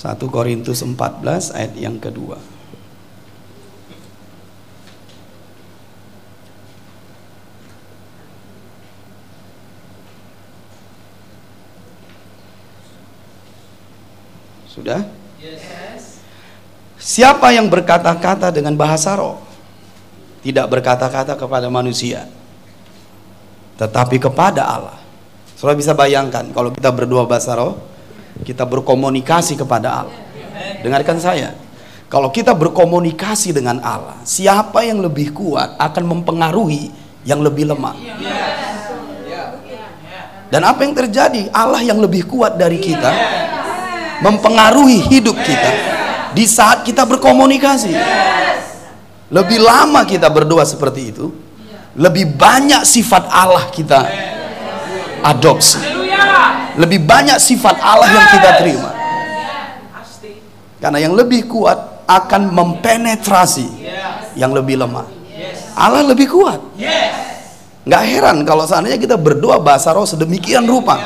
1 Korintus 14 ayat yang kedua. Sudah? Siapa yang berkata-kata dengan bahasa roh? Tidak berkata-kata kepada manusia, tetapi kepada Allah. Saudara bisa bayangkan kalau kita berdua bahasa roh, kita berkomunikasi kepada Allah. Dengarkan saya. Kalau kita berkomunikasi dengan Allah, siapa yang lebih kuat akan mempengaruhi yang lebih lemah. Dan apa yang terjadi? Allah yang lebih kuat dari kita mempengaruhi hidup kita di saat kita berkomunikasi. Lebih lama kita berdoa seperti itu, lebih banyak sifat Allah kita adopsi. Lebih banyak sifat Allah yang kita terima. Karena yang lebih kuat akan mempenetrasi yang lebih lemah. Allah lebih kuat. Nggak heran kalau seandainya kita berdoa bahasa roh sedemikian rupa,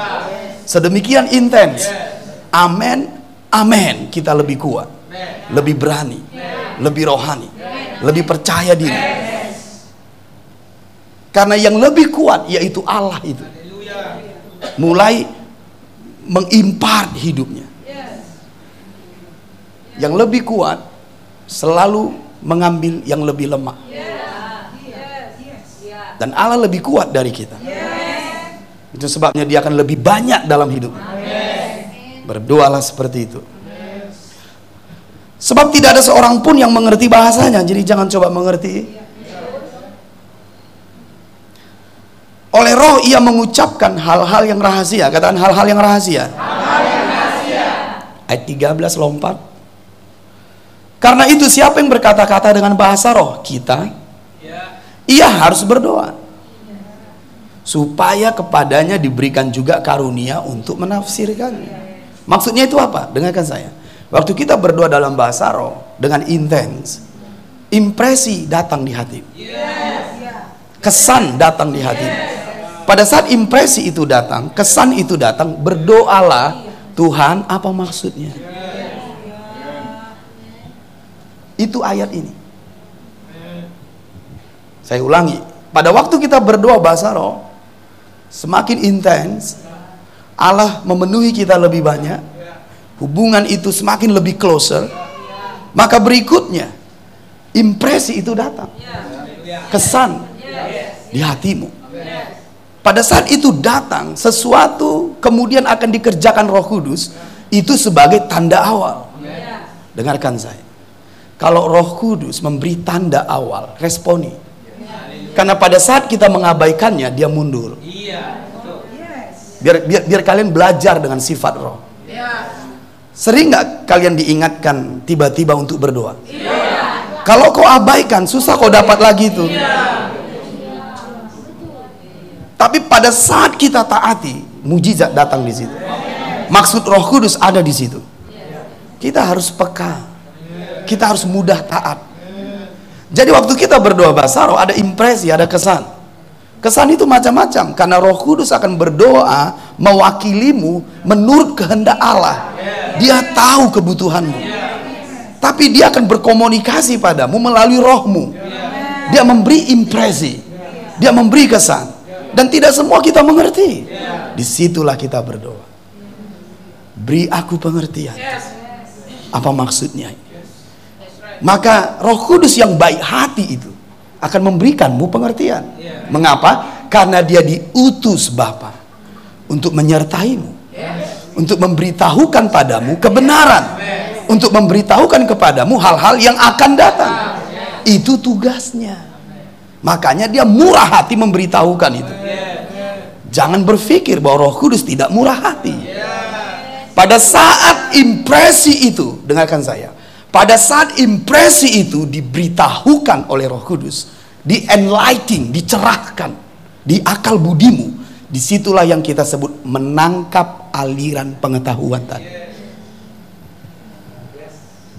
sedemikian intens. Amin, amin. Kita lebih kuat, lebih berani, lebih rohani, lebih percaya diri. Karena yang lebih kuat yaitu Allah itu. Mulai mengimpart hidupnya. Yang lebih kuat selalu mengambil yang lebih lemah. Dan Allah lebih kuat dari kita. Itu sebabnya dia akan lebih banyak dalam hidup. Berdoalah seperti itu. Sebab tidak ada seorang pun yang mengerti bahasanya, jadi jangan coba mengerti. Oleh roh ia mengucapkan hal-hal yang rahasia. Katakan hal-hal yang rahasia. Ayat 13 lompat. Karena itu siapa yang berkata-kata dengan bahasa roh? Kita. Ia harus berdoa. Supaya kepadanya diberikan juga karunia untuk menafsirkannya. Maksudnya itu apa? Dengarkan saya. Waktu kita berdoa dalam bahasa roh dengan intens, impresi datang di hati. Kesan datang di hati. Pada saat impresi itu datang, kesan itu datang, berdoalah Tuhan apa maksudnya? Itu ayat ini. Saya ulangi, pada waktu kita berdoa bahasa roh, semakin intens, Allah memenuhi kita lebih banyak, hubungan itu semakin lebih closer, maka berikutnya impresi itu datang, kesan di hatimu. Pada saat itu datang sesuatu kemudian akan dikerjakan Roh Kudus itu sebagai tanda awal. Dengarkan saya. Kalau Roh Kudus memberi tanda awal, responi. Karena pada saat kita mengabaikannya dia mundur. Biar biar, biar kalian belajar dengan sifat Roh. Sering nggak kalian diingatkan tiba-tiba untuk berdoa? Kalau kau abaikan, susah kau dapat lagi itu. Tapi pada saat kita taati, mujizat datang di situ. Maksud Roh Kudus ada di situ. Kita harus peka. Kita harus mudah taat. Jadi waktu kita berdoa bahasa roh ada impresi, ada kesan. Kesan itu macam-macam karena Roh Kudus akan berdoa mewakilimu menurut kehendak Allah. Dia tahu kebutuhanmu. Tapi dia akan berkomunikasi padamu melalui rohmu. Dia memberi impresi. Dia memberi kesan. Dan tidak semua kita mengerti. Di situlah kita berdoa. Beri aku pengertian. Apa maksudnya? Maka roh kudus yang baik hati itu akan memberikanmu pengertian. Mengapa? Karena dia diutus Bapa untuk menyertaimu. Untuk memberitahukan padamu kebenaran. Untuk memberitahukan kepadamu hal-hal yang akan datang. Itu tugasnya. Makanya dia murah hati memberitahukan itu. Jangan berpikir bahwa Roh Kudus tidak murah hati. Pada saat impresi itu, dengarkan saya. Pada saat impresi itu diberitahukan oleh Roh Kudus, di enlightening, dicerahkan di akal budimu, di situlah yang kita sebut menangkap aliran pengetahuan tadi.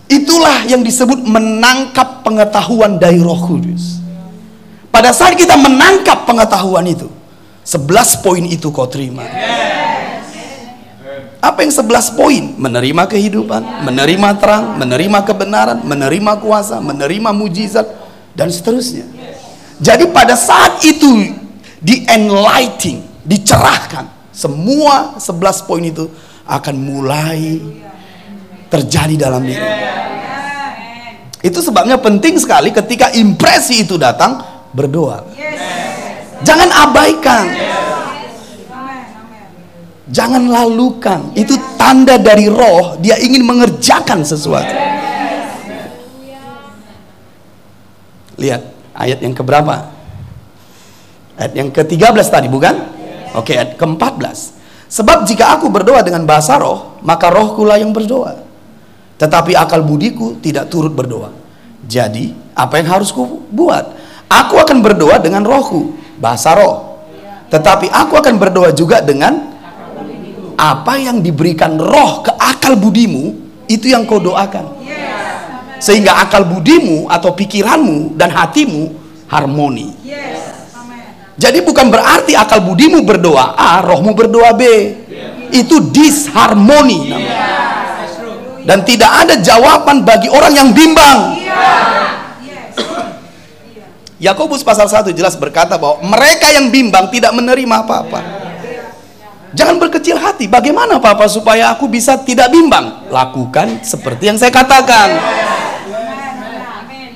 Itulah yang disebut menangkap pengetahuan dari Roh Kudus. Pada saat kita menangkap pengetahuan itu, 11 poin itu kau terima. Apa yang 11 poin? Menerima kehidupan, menerima terang, menerima kebenaran, menerima kuasa, menerima mujizat, dan seterusnya. Jadi pada saat itu di enlightening, dicerahkan, semua 11 poin itu akan mulai terjadi dalam diri. Itu sebabnya penting sekali ketika impresi itu datang berdoa. Jangan abaikan. Jangan lalukan. Itu tanda dari roh dia ingin mengerjakan sesuatu. Lihat ayat yang keberapa? Ayat yang ke-13 tadi bukan? Oke, ayat ke-14. Sebab jika aku berdoa dengan bahasa roh, maka rohku lah yang berdoa. Tetapi akal budiku tidak turut berdoa. Jadi, apa yang harus ku buat? Aku akan berdoa dengan rohku, bahasa roh. Tetapi aku akan berdoa juga dengan apa yang diberikan roh ke akal budimu itu yang kau doakan. Sehingga akal budimu atau pikiranmu dan hatimu harmoni. Jadi bukan berarti akal budimu berdoa A rohmu berdoa B. Itu disharmoni dan tidak ada jawaban bagi orang yang bimbang Yakobus pasal 1 jelas berkata bahwa mereka yang bimbang tidak menerima apa-apa Jangan berkecil hati. Bagaimana Papa supaya aku bisa tidak bimbang? Lakukan seperti yang saya katakan.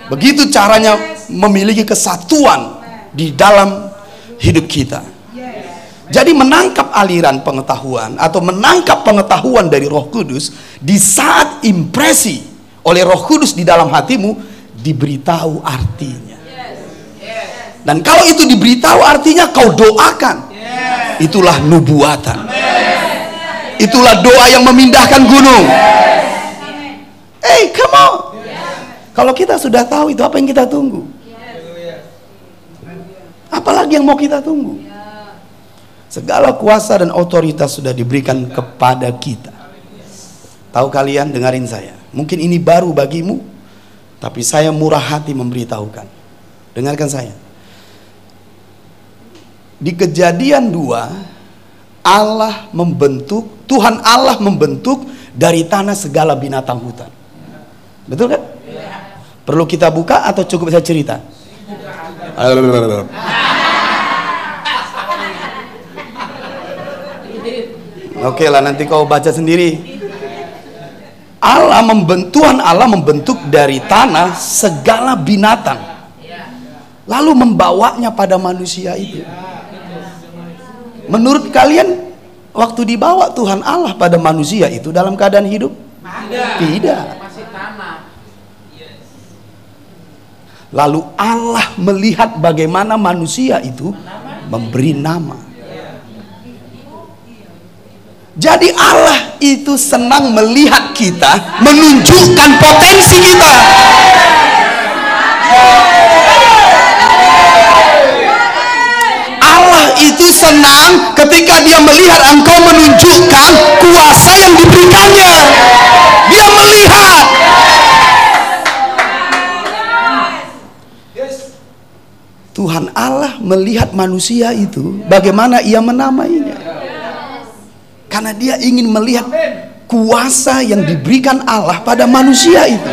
Begitu caranya memiliki kesatuan di dalam hidup kita. Jadi menangkap aliran pengetahuan atau menangkap pengetahuan dari Roh Kudus di saat impresi oleh Roh Kudus di dalam hatimu diberitahu artinya. Dan kalau itu diberitahu artinya kau doakan. Itulah nubuatan. Itulah doa yang memindahkan gunung. Hey come on. Kalau kita sudah tahu itu apa yang kita tunggu? Apalagi yang mau kita tunggu? Segala kuasa dan otoritas sudah diberikan kepada kita. Tahu kalian dengarin saya. Mungkin ini baru bagimu tapi saya murah hati memberitahukan. Dengarkan saya di kejadian dua Allah membentuk Tuhan Allah membentuk dari tanah segala binatang hutan. Betul kan? Perlu kita buka atau cukup saya cerita? Oke lah nanti kau baca sendiri. Allah membentuk Tuhan Allah membentuk dari tanah segala binatang. Lalu membawanya pada manusia itu Menurut kalian waktu dibawa Tuhan Allah pada manusia itu dalam keadaan hidup? Tidak. Lalu Allah melihat bagaimana manusia itu memberi nama. Jadi Allah itu senang melihat kita menunjukkan potensi kita. Itu senang ketika dia melihat engkau menunjukkan kuasa yang diberikannya. Dia melihat. Tuhan Allah melihat manusia itu bagaimana ia menamainya. Karena dia ingin melihat kuasa yang diberikan Allah pada manusia itu.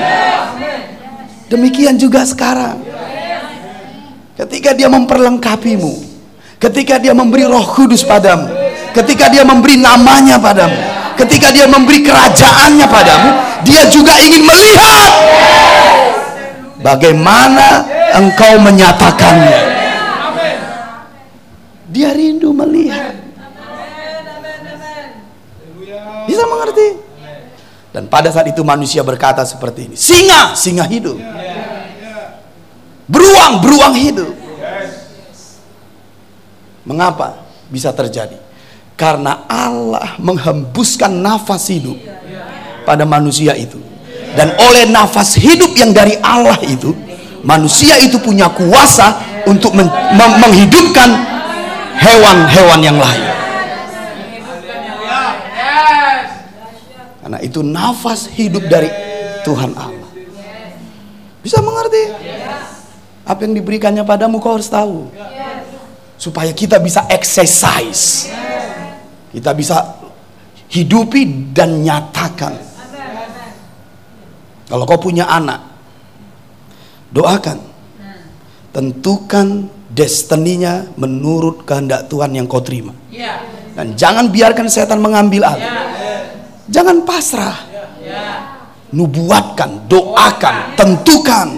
Demikian juga sekarang. Ketika dia memperlengkapimu ketika dia memberi roh kudus padamu ketika dia memberi namanya padamu ketika dia memberi kerajaannya padamu dia juga ingin melihat bagaimana engkau menyatakannya. Dia rindu melihat. Bisa mengerti? Dan pada saat itu manusia berkata seperti ini singa singa hidup. Beruang beruang hidup Mengapa bisa terjadi? Karena Allah menghembuskan nafas hidup pada manusia itu. Dan oleh nafas hidup yang dari Allah itu, manusia itu punya kuasa untuk men menghidupkan hewan-hewan yang lain. Karena itu nafas hidup dari Tuhan Allah. Bisa mengerti? Apa yang diberikannya padamu kau harus tahu supaya kita bisa exercise kita bisa hidupi dan nyatakan. Kalau kau punya anak, doakan. Tentukan destininya menurut kehendak Tuhan yang kau terima. Dan jangan biarkan setan mengambil alih. Jangan pasrah. Nubuatkan, doakan, tentukan.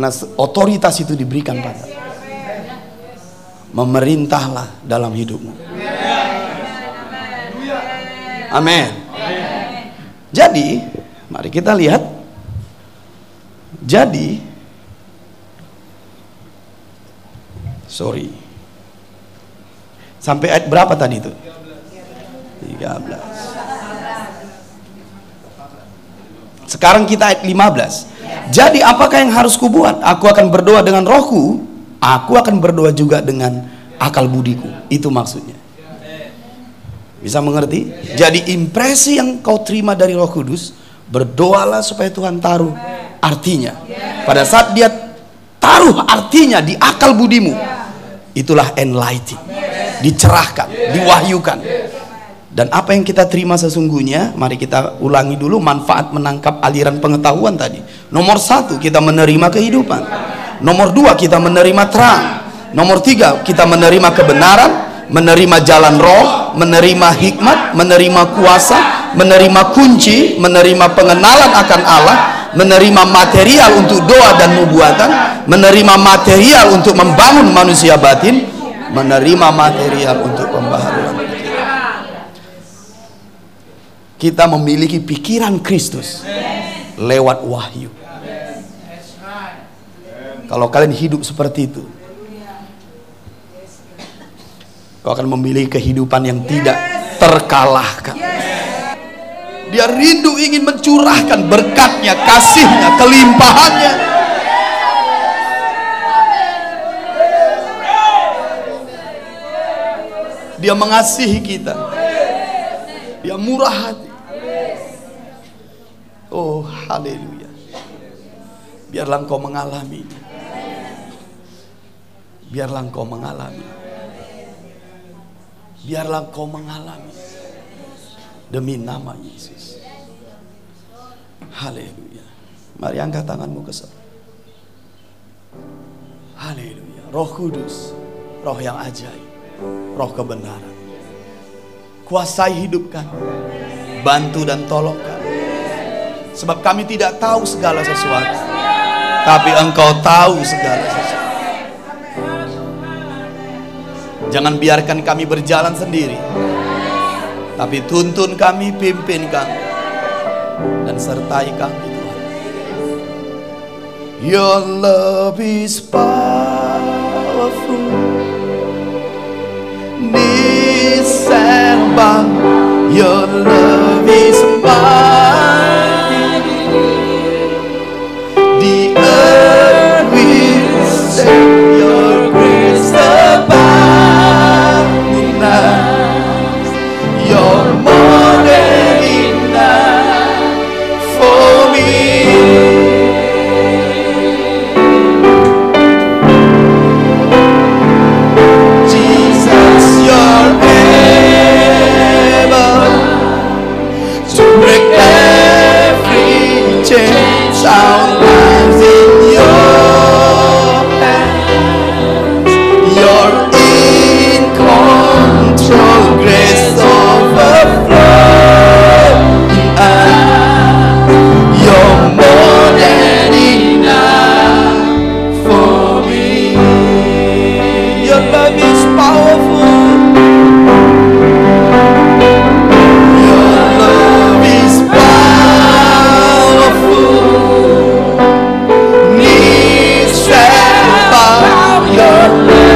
Karena otoritas itu diberikan pada memerintahlah dalam hidupmu. Amin. Jadi, mari kita lihat. Jadi, sorry. Sampai ayat berapa tadi itu? 13. Sekarang kita ayat 15. Jadi apakah yang harus kubuat? Aku akan berdoa dengan rohku Aku akan berdoa juga dengan akal budiku. Itu maksudnya. Bisa mengerti? Jadi impresi yang kau terima dari Roh Kudus, berdoalah supaya Tuhan taruh artinya. Pada saat dia taruh artinya di akal budimu, itulah enlightened. Dicerahkan, diwahyukan. Dan apa yang kita terima sesungguhnya, mari kita ulangi dulu manfaat menangkap aliran pengetahuan tadi. Nomor satu, kita menerima kehidupan. Nomor dua kita menerima terang. Nomor tiga kita menerima kebenaran, menerima jalan roh, menerima hikmat, menerima kuasa, menerima kunci, menerima pengenalan akan Allah, menerima material untuk doa dan nubuatan, menerima material untuk membangun manusia batin, menerima material untuk pembaharuan Kita memiliki pikiran Kristus lewat wahyu. Kalau kalian hidup seperti itu, kau akan memiliki kehidupan yang tidak terkalahkan. Dia rindu ingin mencurahkan berkatnya, kasihnya, kelimpahannya. Dia mengasihi kita. Dia murah hati. Oh, haleluya. Biarlah engkau mengalaminya biarlah engkau mengalami. Biarlah engkau mengalami. Demi nama Yesus. Haleluya. Mari angkat tanganmu ke sana. Haleluya. Roh kudus roh yang ajaib roh kebenaran. Kuasai hidup kami bantu dan tolong kami sebab kami tidak tahu segala sesuatu tapi engkau tahu segala sesuatu Jangan biarkan kami berjalan sendiri. Tapi tuntun kami, pimpin kami. Dan sertai kami Tuhan. Your love is powerful. Nisemba, your love is mighty. Lord.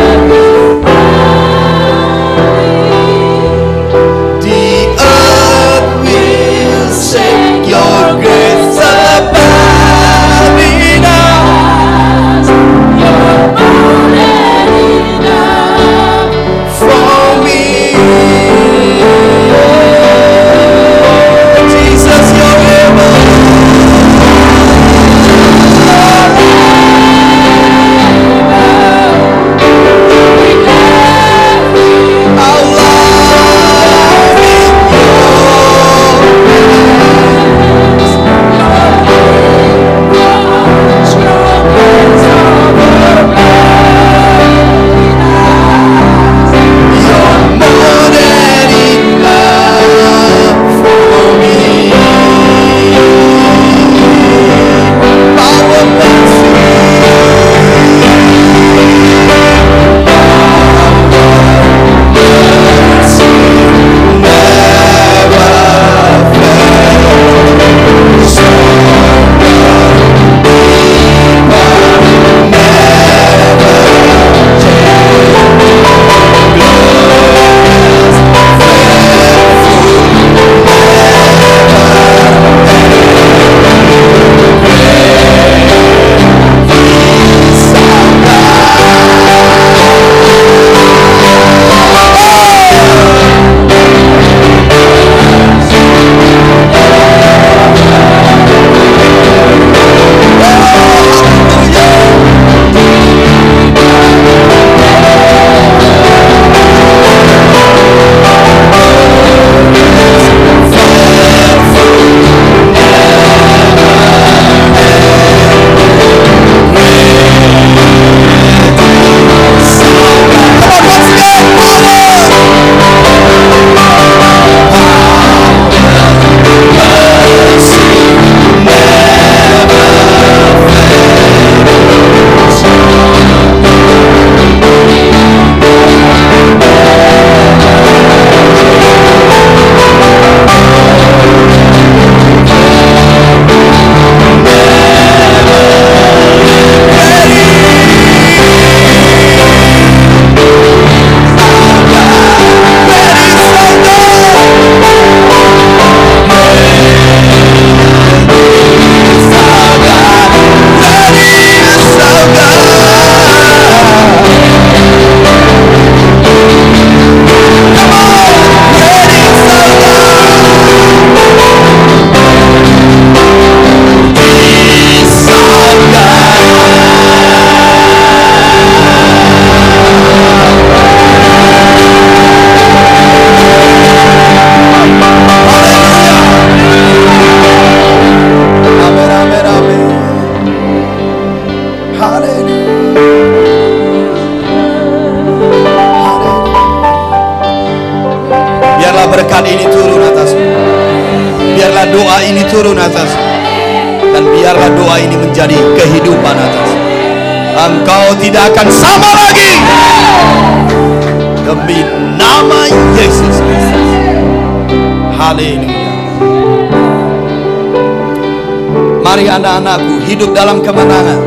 Anak-anakku hidup dalam kemenangan.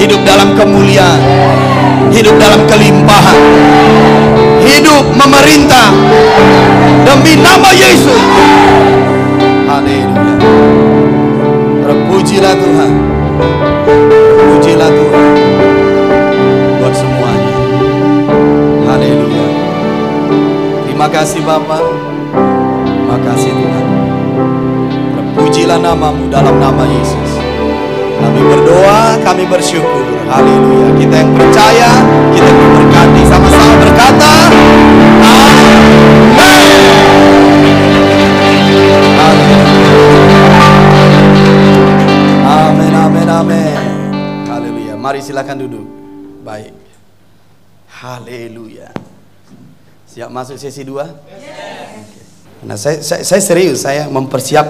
Hidup dalam kemuliaan. Hidup dalam kelimpahan. Hidup memerintah demi nama Yesus. Haleluya. Terpujilah Tuhan. Terpujilah Tuhan. Buat semuanya. Haleluya. Terima kasih Bapak. Terpujilah namamu dalam nama Yesus. Kami berdoa, kami bersyukur. Haleluya. Kita yang percaya, kita yang berkati sama-sama berkata, Amin. Amin, amin, amin. Haleluya. Mari silakan duduk. Baik. Haleluya. Siap masuk sesi dua? Nah, saya, saya, saya serius, saya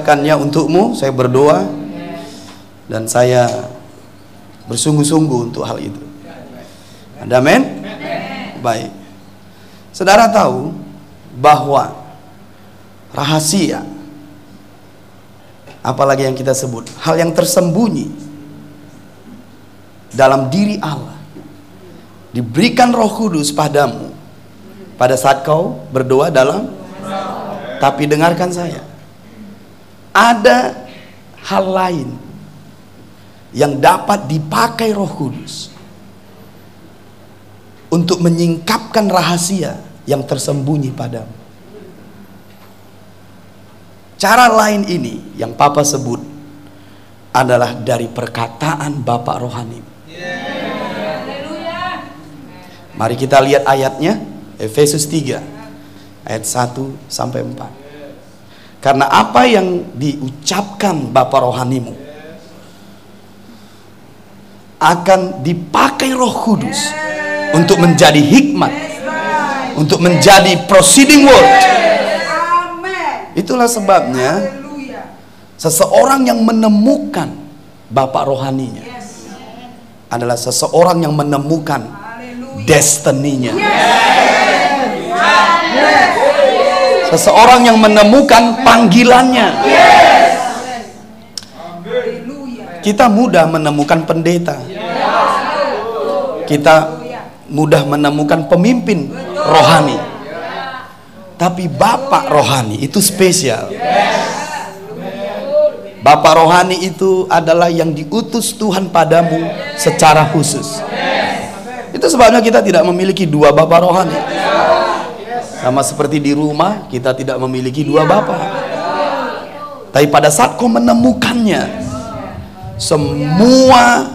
mempersiapkannya untukmu, saya berdoa dan saya bersungguh-sungguh untuk hal itu. Ada men? Baik. Saudara tahu bahwa rahasia apalagi yang kita sebut hal yang tersembunyi dalam diri Allah diberikan Roh Kudus padamu pada saat kau berdoa dalam tapi dengarkan saya. Ada hal lain yang dapat dipakai Roh Kudus untuk menyingkapkan rahasia yang tersembunyi padamu. Cara lain ini yang Papa sebut adalah dari perkataan Bapak rohani. Mari kita lihat ayatnya Efesus 3 ayat 1 sampai 4. Karena apa yang diucapkan Bapak rohanimu akan dipakai Roh Kudus untuk menjadi hikmat, untuk menjadi proceeding word. Itulah sebabnya seseorang yang menemukan Bapak rohaninya adalah seseorang yang menemukan destininya. Seseorang yang menemukan panggilannya. Kita mudah menemukan pendeta. Kita mudah menemukan pemimpin rohani. Tapi bapak rohani itu spesial. Bapak rohani itu adalah yang diutus Tuhan padamu secara khusus. Itu sebabnya kita tidak memiliki dua bapak rohani. Sama seperti di rumah, kita tidak memiliki dua bapak. Tapi pada saat kau menemukannya, semua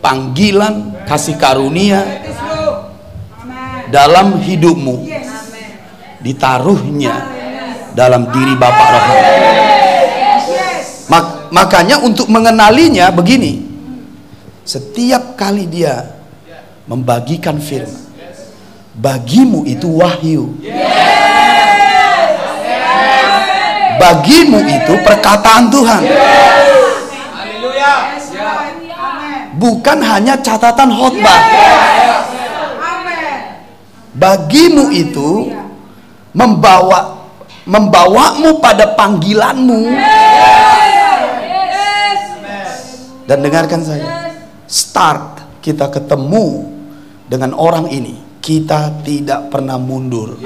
panggilan kasih karunia dalam hidupmu ditaruhnya dalam diri Bapak rohani. Mak makanya untuk mengenalinya begini. Setiap kali dia membagikan firman, bagimu itu wahyu. Bagimu itu perkataan Tuhan. Bukan hanya catatan khotbah. Bagimu itu membawa membawamu pada panggilanmu. Dan dengarkan saya. Start kita ketemu dengan orang ini kita tidak pernah mundur.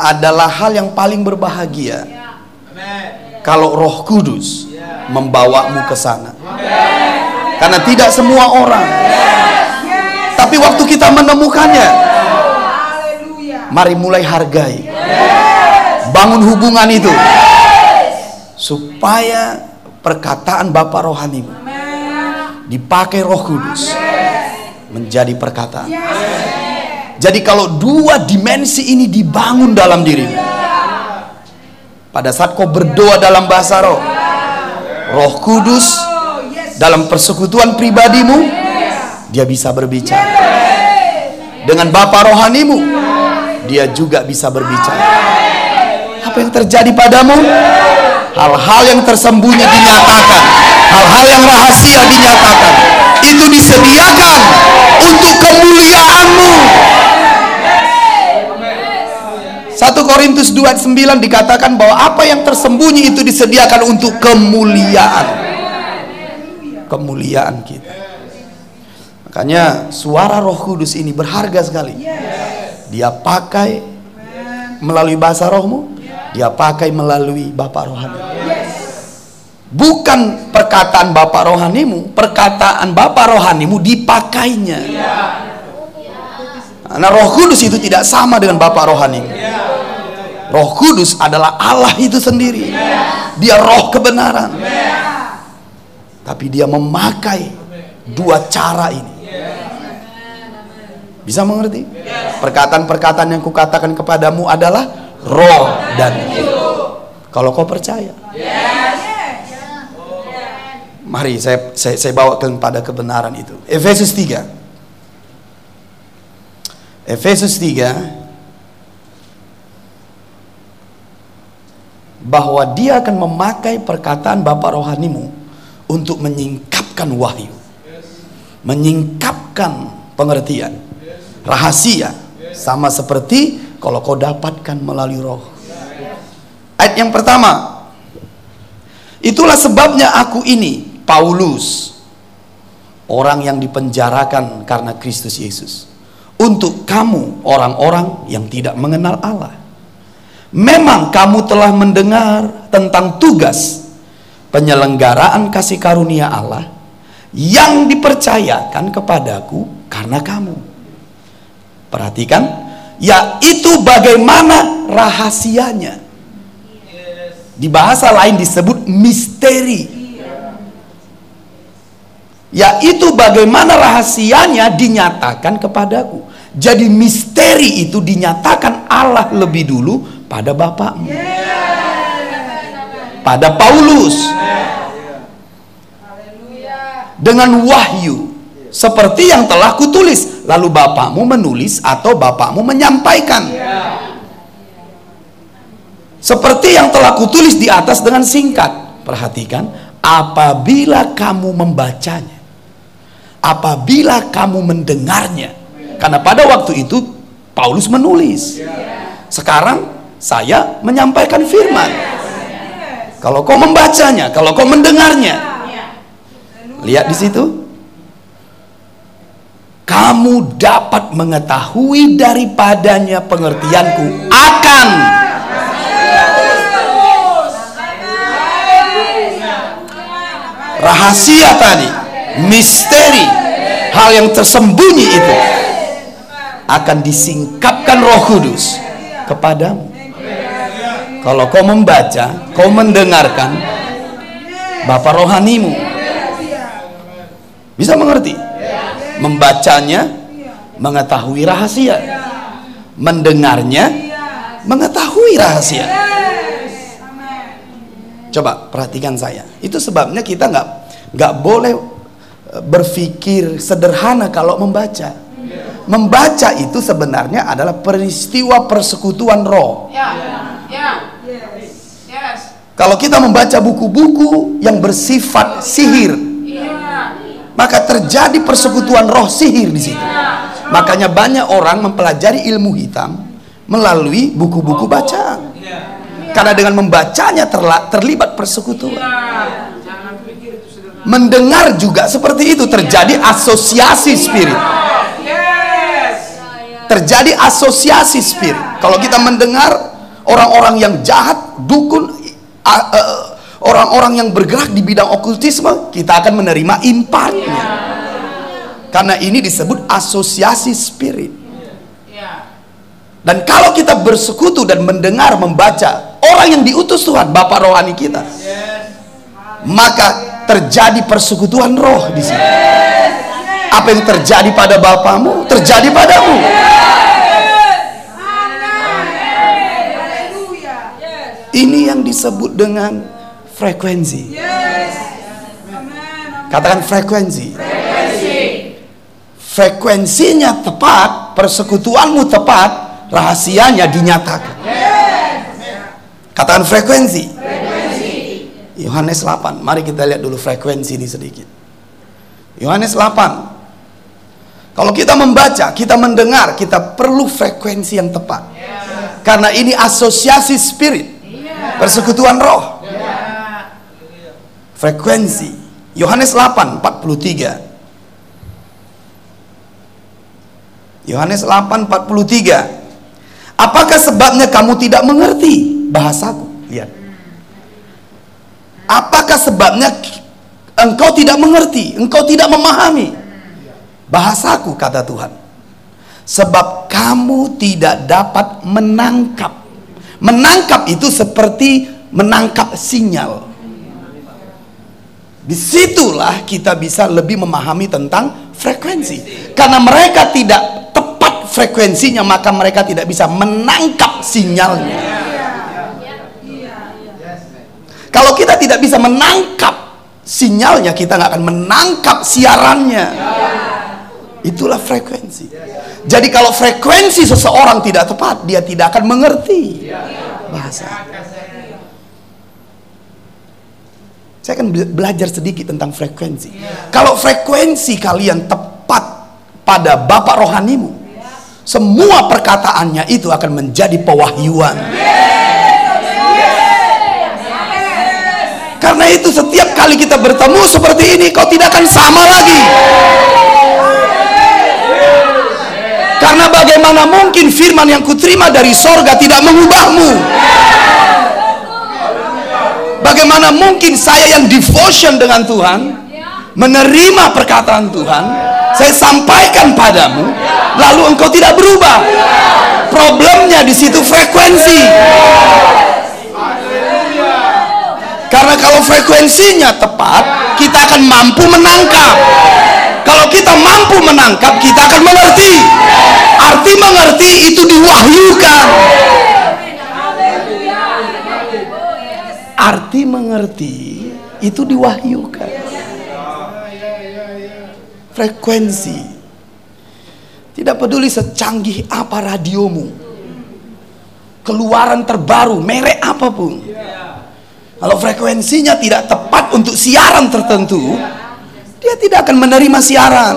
Adalah hal yang paling berbahagia kalau Roh Kudus membawamu ke sana. Karena tidak semua orang. Tapi waktu kita menemukannya, mari mulai hargai. Bangun hubungan itu. Supaya perkataan Bapak rohani dipakai Roh Kudus menjadi perkataan. Jadi kalau dua dimensi ini dibangun dalam dirimu, pada saat kau berdoa dalam bahasa roh, Roh Kudus dalam persekutuan pribadimu dia bisa berbicara. Dengan Bapak rohanimu, dia juga bisa berbicara. Apa yang terjadi padamu? Hal-hal yang tersembunyi dinyatakan, hal-hal yang rahasia dinyatakan. Itu disediakan untuk kemuliaanmu. 1 Korintus 2 ayat 9 dikatakan bahwa apa yang tersembunyi itu disediakan untuk kemuliaan. Kemuliaan kita. Makanya suara Roh Kudus ini berharga sekali. Dia pakai melalui bahasa rohmu, dia pakai melalui Bapak rohani. Bukan perkataan Bapak rohanimu, perkataan Bapak rohanimu dipakainya. Karena Roh Kudus itu tidak sama dengan Bapak rohanimu. Roh Kudus adalah Allah itu sendiri. Dia roh kebenaran. Tapi dia memakai dua cara ini. Bisa mengerti? Perkataan-perkataan yang kukatakan kepadamu adalah roh dan hidup. Kalau kau percaya. Mari saya, saya, saya bawakan pada kebenaran itu. Efesus 3. Efesus 3 bahwa dia akan memakai perkataan Bapak rohanimu untuk menyingkapkan wahyu. Menyingkapkan pengertian. Rahasia. Sama seperti kalau kau dapatkan melalui roh. Ayat yang pertama. Itulah sebabnya aku ini, Paulus. Orang yang dipenjarakan karena Kristus Yesus. Untuk kamu orang-orang yang tidak mengenal Allah Memang kamu telah mendengar tentang tugas penyelenggaraan kasih karunia Allah yang dipercayakan kepadaku karena kamu. Perhatikan, yaitu bagaimana rahasianya. Di bahasa lain disebut misteri. Yaitu bagaimana rahasianya dinyatakan kepadaku. Jadi misteri itu dinyatakan Allah lebih dulu pada bapakmu pada Paulus. Dengan wahyu. Seperti yang telah kutulis. Lalu bapakmu menulis atau bapakmu menyampaikan. Seperti yang telah kutulis di atas dengan singkat. Perhatikan apabila kamu membacanya apabila kamu mendengarnya. Karena pada waktu itu Paulus menulis. Sekarang saya menyampaikan firman. Kalau kau membacanya, kalau kau mendengarnya, lihat di situ. Kamu dapat mengetahui daripadanya pengertianku akan rahasia tadi, misteri, hal yang tersembunyi itu akan disingkapkan Roh Kudus kepadamu. Kalau kau membaca, kau mendengarkan Bapak rohanimu. Bisa mengerti? Membacanya mengetahui rahasia. Mendengarnya mengetahui rahasia. Coba perhatikan saya. Itu sebabnya kita nggak nggak boleh e, berpikir sederhana kalau membaca. Membaca itu sebenarnya adalah peristiwa persekutuan roh. Ya, ya. Kalau kita membaca buku-buku yang bersifat sihir, maka terjadi persekutuan roh sihir di situ. Makanya banyak orang mempelajari ilmu hitam melalui buku-buku bacaan. Karena dengan membacanya terlibat persekutuan. Mendengar juga seperti itu terjadi asosiasi spirit. Terjadi asosiasi spirit. Kalau kita mendengar orang-orang yang jahat, dukun, orang-orang yang bergerak di bidang okultisme kita akan menerima impaknya karena ini disebut asosiasi spirit. Dan kalau kita bersekutu dan mendengar membaca orang yang diutus Tuhan Bapak rohani kita maka terjadi persekutuan roh di sini. Apa yang terjadi pada Bapamu terjadi padamu Ini yang disebut dengan frekuensi. Katakan frekuensi. frekuensinya tepat, persekutuanmu tepat, rahasianya dinyatakan. Katakan frekuensi. Yohanes 8. Mari kita lihat dulu frekuensi ini sedikit. Yohanes 8. Kalau kita membaca, kita mendengar, kita perlu frekuensi yang tepat. Karena ini asosiasi spirit. Persekutuan roh. Frekuensi. Yohanes 8 43. Yohanes 8 43. Apakah sebabnya kamu tidak mengerti bahasaku? Lihat. Apakah sebabnya engkau tidak mengerti, engkau tidak memahami bahasaku kata Tuhan. Sebab kamu tidak dapat menangkap. Menangkap itu seperti menangkap sinyal. Di situlah kita bisa lebih memahami tentang frekuensi. Karena mereka tidak tepat frekuensinya, maka mereka tidak bisa menangkap sinyalnya. Kalau kita tidak bisa menangkap sinyalnya, kita nggak akan menangkap siarannya. Itulah frekuensi. Jadi kalau frekuensi seseorang tidak tepat, dia tidak akan mengerti bahasa. Saya akan belajar sedikit tentang frekuensi. Kalau frekuensi kalian tepat pada bapak rohanimu, semua perkataannya itu akan menjadi pewahyuan. Karena itu setiap kali kita bertemu seperti ini kau tidak akan sama lagi. Karena bagaimana mungkin firman yang kuterima dari sorga tidak mengubahmu? Bagaimana mungkin saya yang devotion dengan Tuhan menerima perkataan Tuhan, saya sampaikan padamu, lalu engkau tidak berubah. Problemnya di situ frekuensi. Karena kalau frekuensinya tepat, kita akan mampu menangkap. Kalau kita mampu menangkap, kita akan mengerti. Arti mengerti itu diwahyukan. Arti mengerti itu diwahyukan. Frekuensi. Tidak peduli secanggih apa radiomu. Keluaran terbaru, merek apa pun kalau frekuensinya tidak tepat untuk siaran tertentu, dia tidak akan menerima siaran.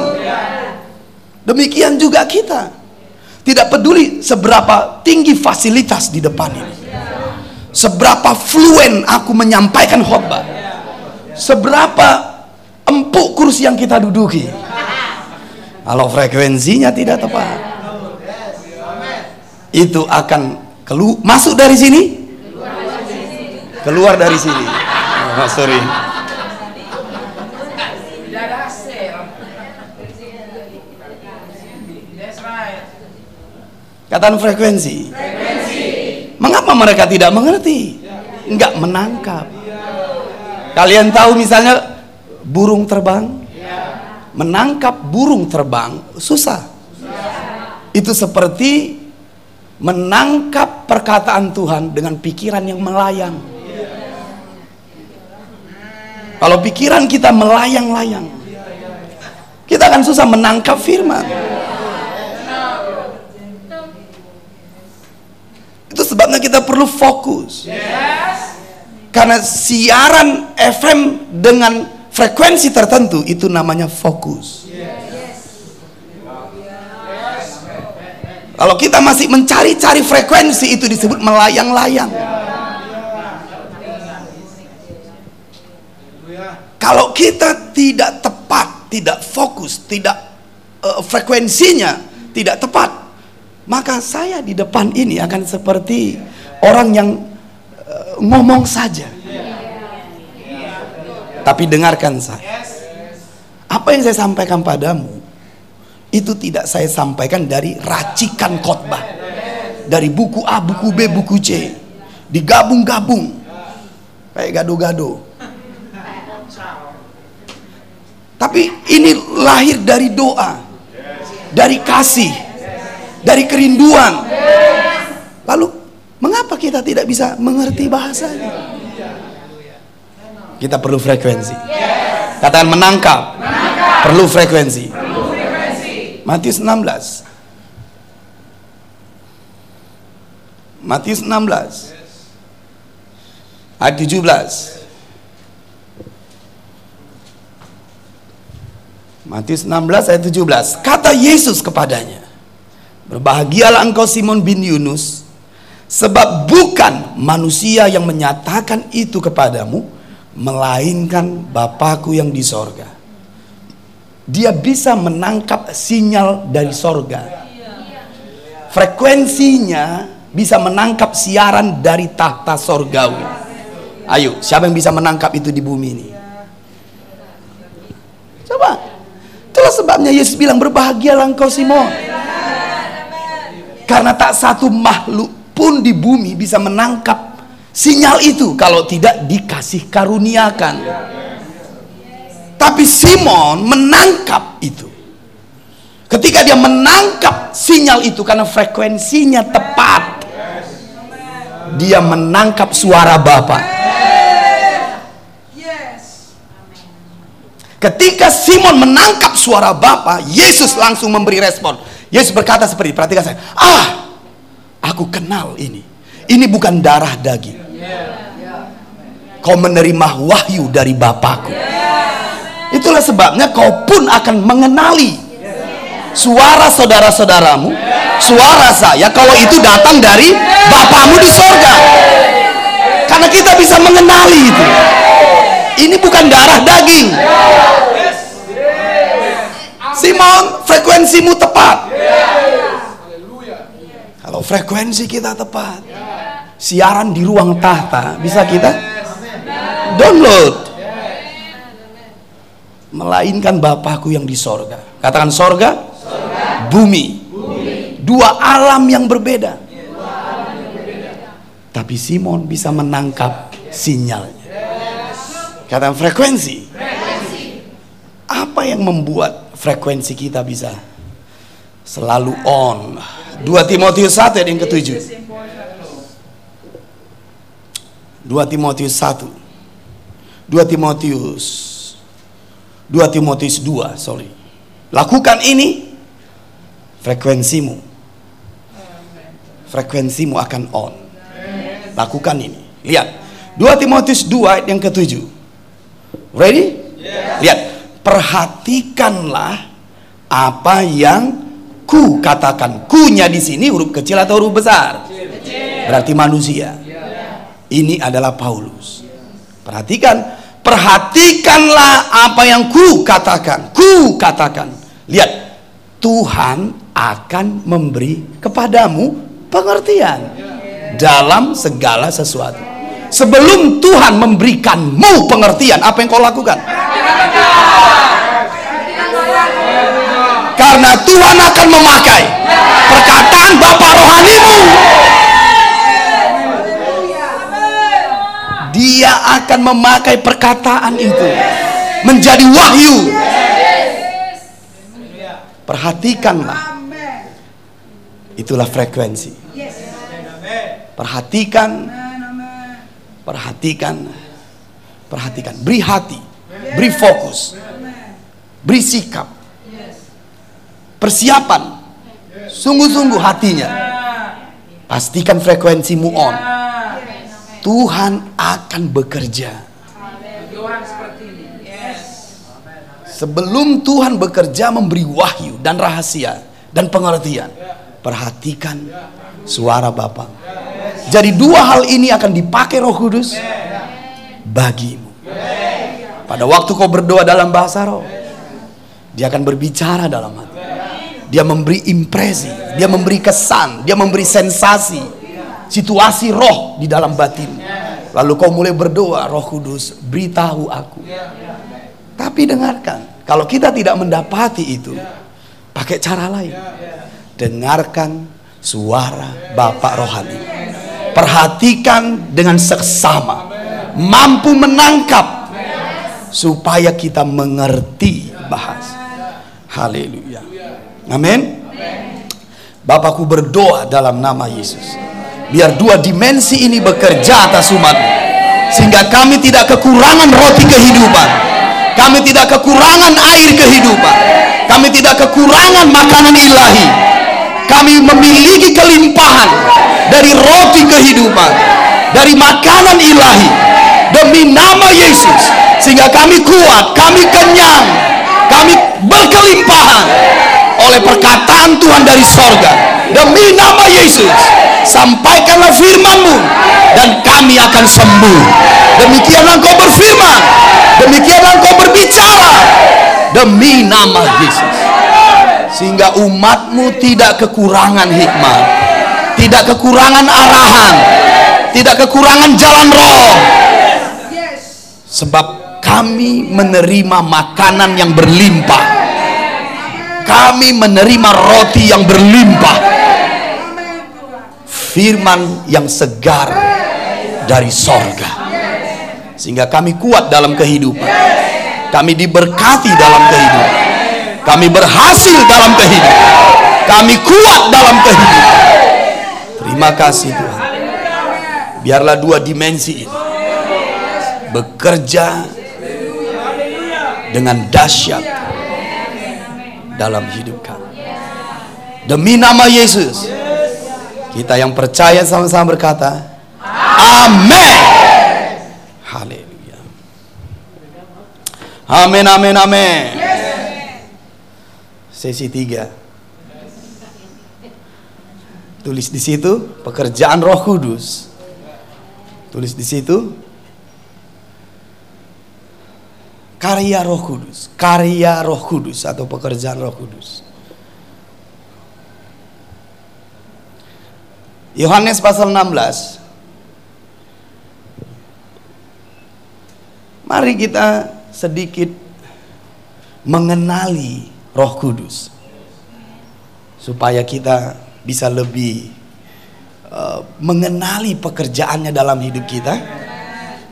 Demikian juga kita. Tidak peduli seberapa tinggi fasilitas di depan ini. Seberapa fluen aku menyampaikan khotbah. Seberapa empuk kursi yang kita duduki. Kalau frekuensinya tidak tepat. Itu akan kelu masuk dari sini keluar dari sini oh, sorry Katakan frekuensi. frekuensi. Mengapa mereka tidak mengerti? Enggak menangkap. Kalian tahu misalnya burung terbang? Menangkap burung terbang susah. Itu seperti menangkap perkataan Tuhan dengan pikiran yang melayang. Kalau pikiran kita melayang-layang, kita akan susah menangkap firman. Itu sebabnya kita perlu fokus. Karena siaran FM dengan frekuensi tertentu itu namanya fokus. Kalau kita masih mencari-cari frekuensi itu disebut melayang-layang. Kalau kita tidak tepat, tidak fokus, tidak uh, frekuensinya tidak tepat, maka saya di depan ini akan seperti orang yang uh, ngomong saja. Tapi dengarkan saya. Apa yang saya sampaikan padamu itu tidak saya sampaikan dari racikan khotbah. Dari buku A, buku B, buku C. Digabung-gabung. Kayak gado-gado Tapi ini lahir dari doa, dari kasih, dari kerinduan. Lalu, mengapa kita tidak bisa mengerti bahasanya? Kita perlu frekuensi. Katakan menangkap. Perlu frekuensi. Matius 16. Matius 16. Ayat 17. Matius 16 ayat 17. Kata Yesus kepadanya, Berbahagialah engkau Simon bin Yunus, sebab bukan manusia yang menyatakan itu kepadamu, melainkan Bapakku yang di sorga. Dia bisa menangkap sinyal dari sorga. Frekuensinya bisa menangkap siaran dari tahta sorgawi. Ayo, siapa yang bisa menangkap itu di bumi ini? Coba. Itulah sebabnya Yesus bilang berbahagialah engkau Simon. Karena tak satu makhluk pun di bumi bisa menangkap sinyal itu kalau tidak dikasih karuniakan. Tapi Simon menangkap itu. Ketika dia menangkap sinyal itu karena frekuensinya tepat. Dia menangkap suara Bapa. Ketika Simon menangkap suara Bapa, Yesus langsung memberi respon. Yesus berkata seperti, perhatikan saya. Ah, aku kenal ini. Ini bukan darah daging. Kau menerima wahyu dari Bapakku. Itulah sebabnya kau pun akan mengenali suara saudara-saudaramu, suara saya kalau itu datang dari Bapamu di sorga. Karena kita bisa mengenali itu. Ini bukan darah daging. Simon, frekuensimu tepat. Kalau frekuensi kita tepat, siaran di ruang tahta bisa kita download. Melainkan Bapakku yang di sorga. Katakan sorga, Bumi. Dua alam yang berbeda. Tapi Simon bisa menangkap sinyalnya. Katakan frekuensi. Apa yang membuat frekuensi kita bisa selalu on? 2 Timotius 1 ayat yang ketujuh. 2 Timotius 1 2 Timotius. 2 Timotius 2 sorry. Lakukan ini frekuensimu. Frekuensimu akan on. Lakukan ini. Lihat. 2 Timotius 2 ayat yang ketujuh. Ready? Lihat perhatikanlah apa yang ku katakan kunya di sini huruf kecil atau huruf besar berarti manusia ini adalah Paulus. Perhatikan, perhatikanlah apa yang ku katakan. Ku katakan. Lihat, Tuhan akan memberi kepadamu pengertian dalam segala sesuatu. Sebelum Tuhan memberikanmu pengertian, apa yang kau lakukan? Karena Tuhan akan memakai perkataan Bapak rohanimu dia akan memakai perkataan itu menjadi wahyu. Perhatikanlah. Itulah frekuensi. Perhatikan. Perhatikan. Perhatikan. Beri hati. Beri fokus. Beri sikap. Persiapan. Sungguh-sungguh hatinya. Pastikan frekuensimu on. Tuhan akan bekerja. Sebelum Tuhan bekerja memberi wahyu dan rahasia dan pengertian, perhatikan suara Bapa. Jadi dua hal ini akan dipakai Roh Kudus bagimu. Pada waktu kau berdoa dalam bahasa roh, dia akan berbicara dalam hati. Dia memberi impresi, dia memberi kesan, dia memberi sensasi, situasi roh di dalam batin. Lalu kau mulai berdoa, Roh Kudus, beritahu aku. Tapi dengarkan, kalau kita tidak mendapati itu, pakai cara lain. Dengarkan suara Bapak rohani. Perhatikan dengan seksama, mampu menangkap supaya kita mengerti bahasa. Haleluya. Amin. Bapakku berdoa dalam nama Yesus biar dua dimensi ini bekerja atas umatmu sehingga kami tidak kekurangan roti kehidupan kami tidak kekurangan air kehidupan Kami tidak kekurangan makanan ilahi. Kami memiliki kelimpahan dari roti kehidupan, dari makanan ilahi demi nama Yesus. Sehingga kami kuat, kami kenyang, kami berkelimpahan oleh perkataan Tuhan dari sorga. Demi nama Yesus sampaikanlah firmanmu dan kami akan sembuh. Demikianlah engkau berfirman demikianlah engkau berbicara. Demi nama Yesus sehingga umatmu tidak kekurangan hikmah tidak kekurangan arahan tidak kekurangan jalan roh. Sebab kami menerima makanan yang berlimpah. Kami menerima roti yang berlimpah. Firman yang segar dari sorga. Sehingga kami kuat dalam kehidupan. Kami diberkati dalam kehidupan kami berhasil dalam kehidupan kami kuat dalam kehidupan terima kasih Tuhan biarlah dua dimensi ini bekerja dengan dahsyat dalam hidup kami. Demi nama Yesus, kita yang percaya sama-sama berkata, Amin. Haleluya. Amin, amin, amin. Sesi tiga. Tulis di situ pekerjaan Roh Kudus. Tulis di situ karya Roh Kudus, karya Roh Kudus atau pekerjaan Roh Kudus. Yohanes pasal 16 Mari kita sedikit mengenali Roh Kudus supaya kita bisa lebih uh, mengenali pekerjaannya dalam hidup kita,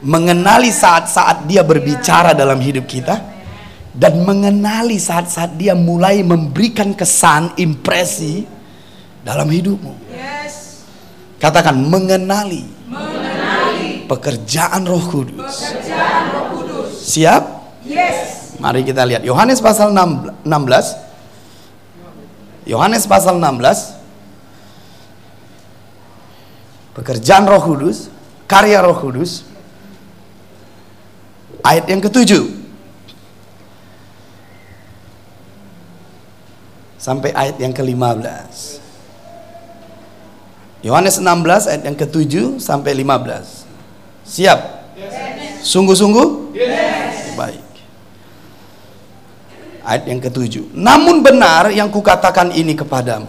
mengenali saat-saat dia berbicara dalam hidup kita dan mengenali saat-saat dia mulai memberikan kesan impresi dalam hidupmu. Katakan mengenali, mengenali pekerjaan Roh Kudus. Pekerjaan Roh Kudus. Siap? Yes. Mari kita lihat Yohanes pasal 16. Yohanes pasal 16. Pekerjaan Roh Kudus, karya Roh Kudus. Ayat yang ketujuh. Sampai ayat yang ke-15. Yohanes 16 ayat yang ke-7 sampai 15. Siap? Sungguh-sungguh? Yes. Baik. Ayat yang ke-7. Namun benar yang kukatakan ini kepadamu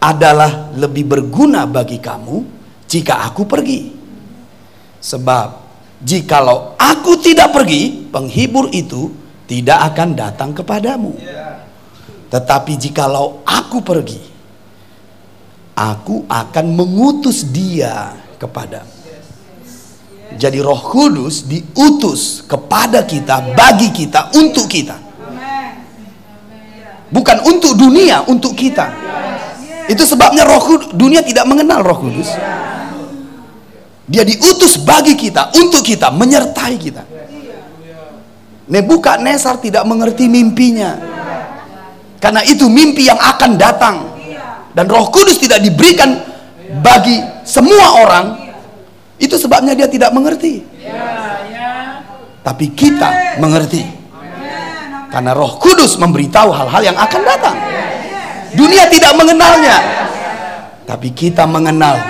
adalah lebih berguna bagi kamu jika aku pergi. Sebab jikalau aku tidak pergi, penghibur itu tidak akan datang kepadamu. Tetapi jikalau aku pergi, aku akan mengutus dia kepada jadi roh kudus diutus kepada kita bagi kita untuk kita bukan untuk dunia untuk kita. Itu sebabnya roh dunia tidak mengenal roh kudus. Dia diutus bagi kita untuk kita menyertai kita. Nebukadnezar tidak mengerti mimpinya. Karena itu mimpi yang akan datang. Dan Roh Kudus tidak diberikan bagi semua orang. Itu sebabnya dia tidak mengerti. Tapi kita mengerti karena Roh Kudus memberitahu hal-hal yang akan datang. Dunia tidak mengenalnya. Tapi kita mengenal.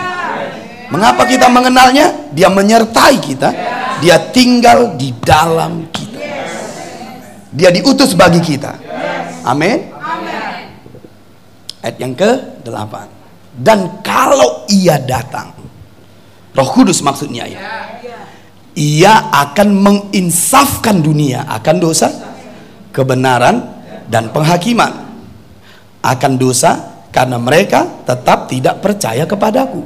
Mengapa kita mengenalnya? Dia menyertai kita. Dia tinggal di dalam kita. Dia diutus bagi kita. Amin. Ayat yang ke-8. Dan kalau ia datang roh kudus maksudnya ya ia akan menginsafkan dunia akan dosa kebenaran dan penghakiman akan dosa karena mereka tetap tidak percaya kepadaku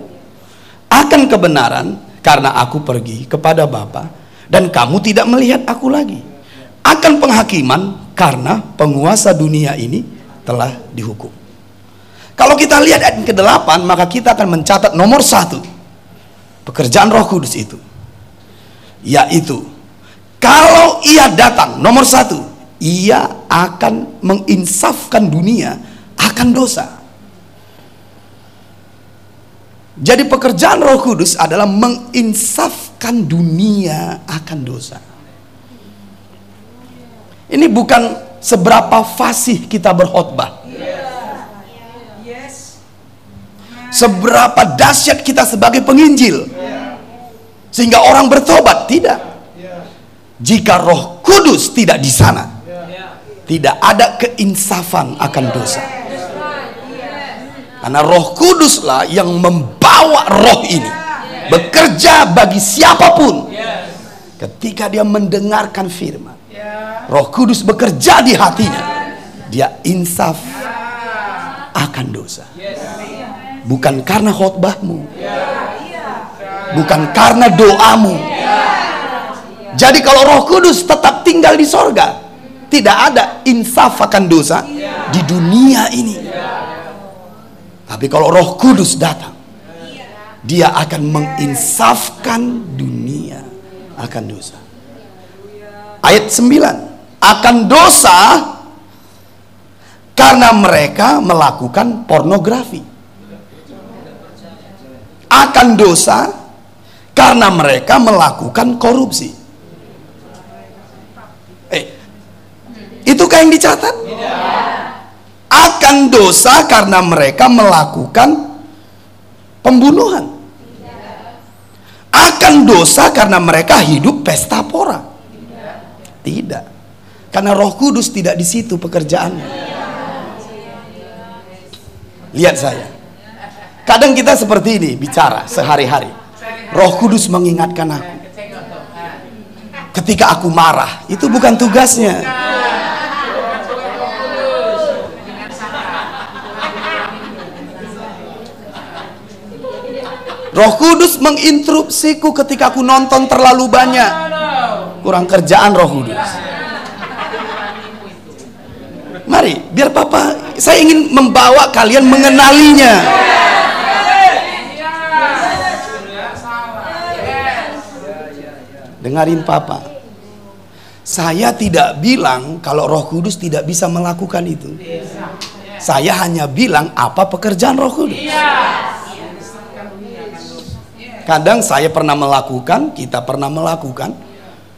akan kebenaran karena aku pergi kepada Bapa dan kamu tidak melihat aku lagi akan penghakiman karena penguasa dunia ini telah dihukum kalau kita lihat ayat ke-8, maka kita akan mencatat nomor satu. Pekerjaan roh kudus itu. Yaitu, kalau ia datang, nomor satu, ia akan menginsafkan dunia akan dosa. Jadi pekerjaan Roh Kudus adalah menginsafkan dunia akan dosa. Ini bukan seberapa fasih kita berkhotbah. Seberapa dahsyat kita sebagai penginjil. Sehingga orang bertobat, tidak. Jika Roh Kudus tidak di sana, tidak ada keinsafan akan dosa. Karena Roh Kuduslah yang membawa roh ini bekerja bagi siapa pun. Ketika dia mendengarkan firman, Roh Kudus bekerja di hatinya. Dia insaf akan dosa. Bukan karena khotbahmu. Bukan karena doamu. Jadi kalau Roh Kudus tetap tinggal di sorga, tidak ada insaf akan dosa di dunia ini. Tapi kalau Roh Kudus datang, dia akan menginsafkan dunia akan dosa. Ayat 9, akan dosa karena mereka melakukan pornografi. Akan dosa karena mereka melakukan korupsi. Eh, itukah yang dicatat? akan dosa karena mereka melakukan pembunuhan. Akan dosa karena mereka hidup pesta pora. Tidak. Karena Roh Kudus tidak di situ pekerjaannya. Lihat saya. Kadang kita seperti ini bicara sehari-hari. Roh Kudus mengingatkan aku. Ketika aku marah, itu bukan tugasnya. Roh Kudus menginterupsiku ketika aku nonton terlalu banyak. Kurang kerjaan Roh Kudus. Mari, biar Papa, saya ingin membawa kalian mengenalinya. Dengarin Papa. Saya tidak bilang kalau Roh Kudus tidak bisa melakukan itu. Saya hanya bilang apa pekerjaan Roh Kudus. Kadang saya pernah melakukan, kita pernah melakukan.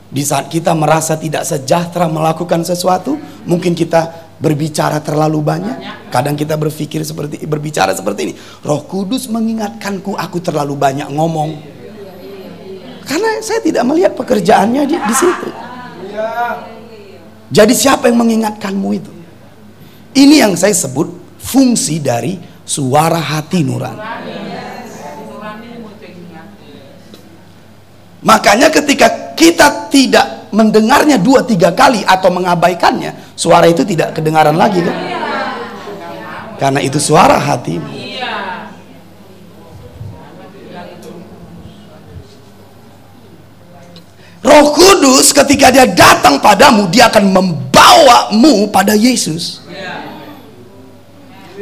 Di saat kita merasa tidak sejahtera melakukan sesuatu, mungkin kita berbicara terlalu banyak. Kadang kita berpikir seperti berbicara seperti ini. Roh Kudus mengingatkanku aku terlalu banyak ngomong. Karena saya tidak melihat pekerjaannya di, di situ. Jadi siapa yang mengingatkanmu itu? Ini yang saya sebut fungsi dari suara hati nurani. Makanya ketika kita tidak mendengarnya dua tiga kali atau mengabaikannya, suara itu tidak kedengaran lagi kan? Karena itu suara hati. Roh Kudus ketika dia datang padamu, dia akan membawamu pada Yesus.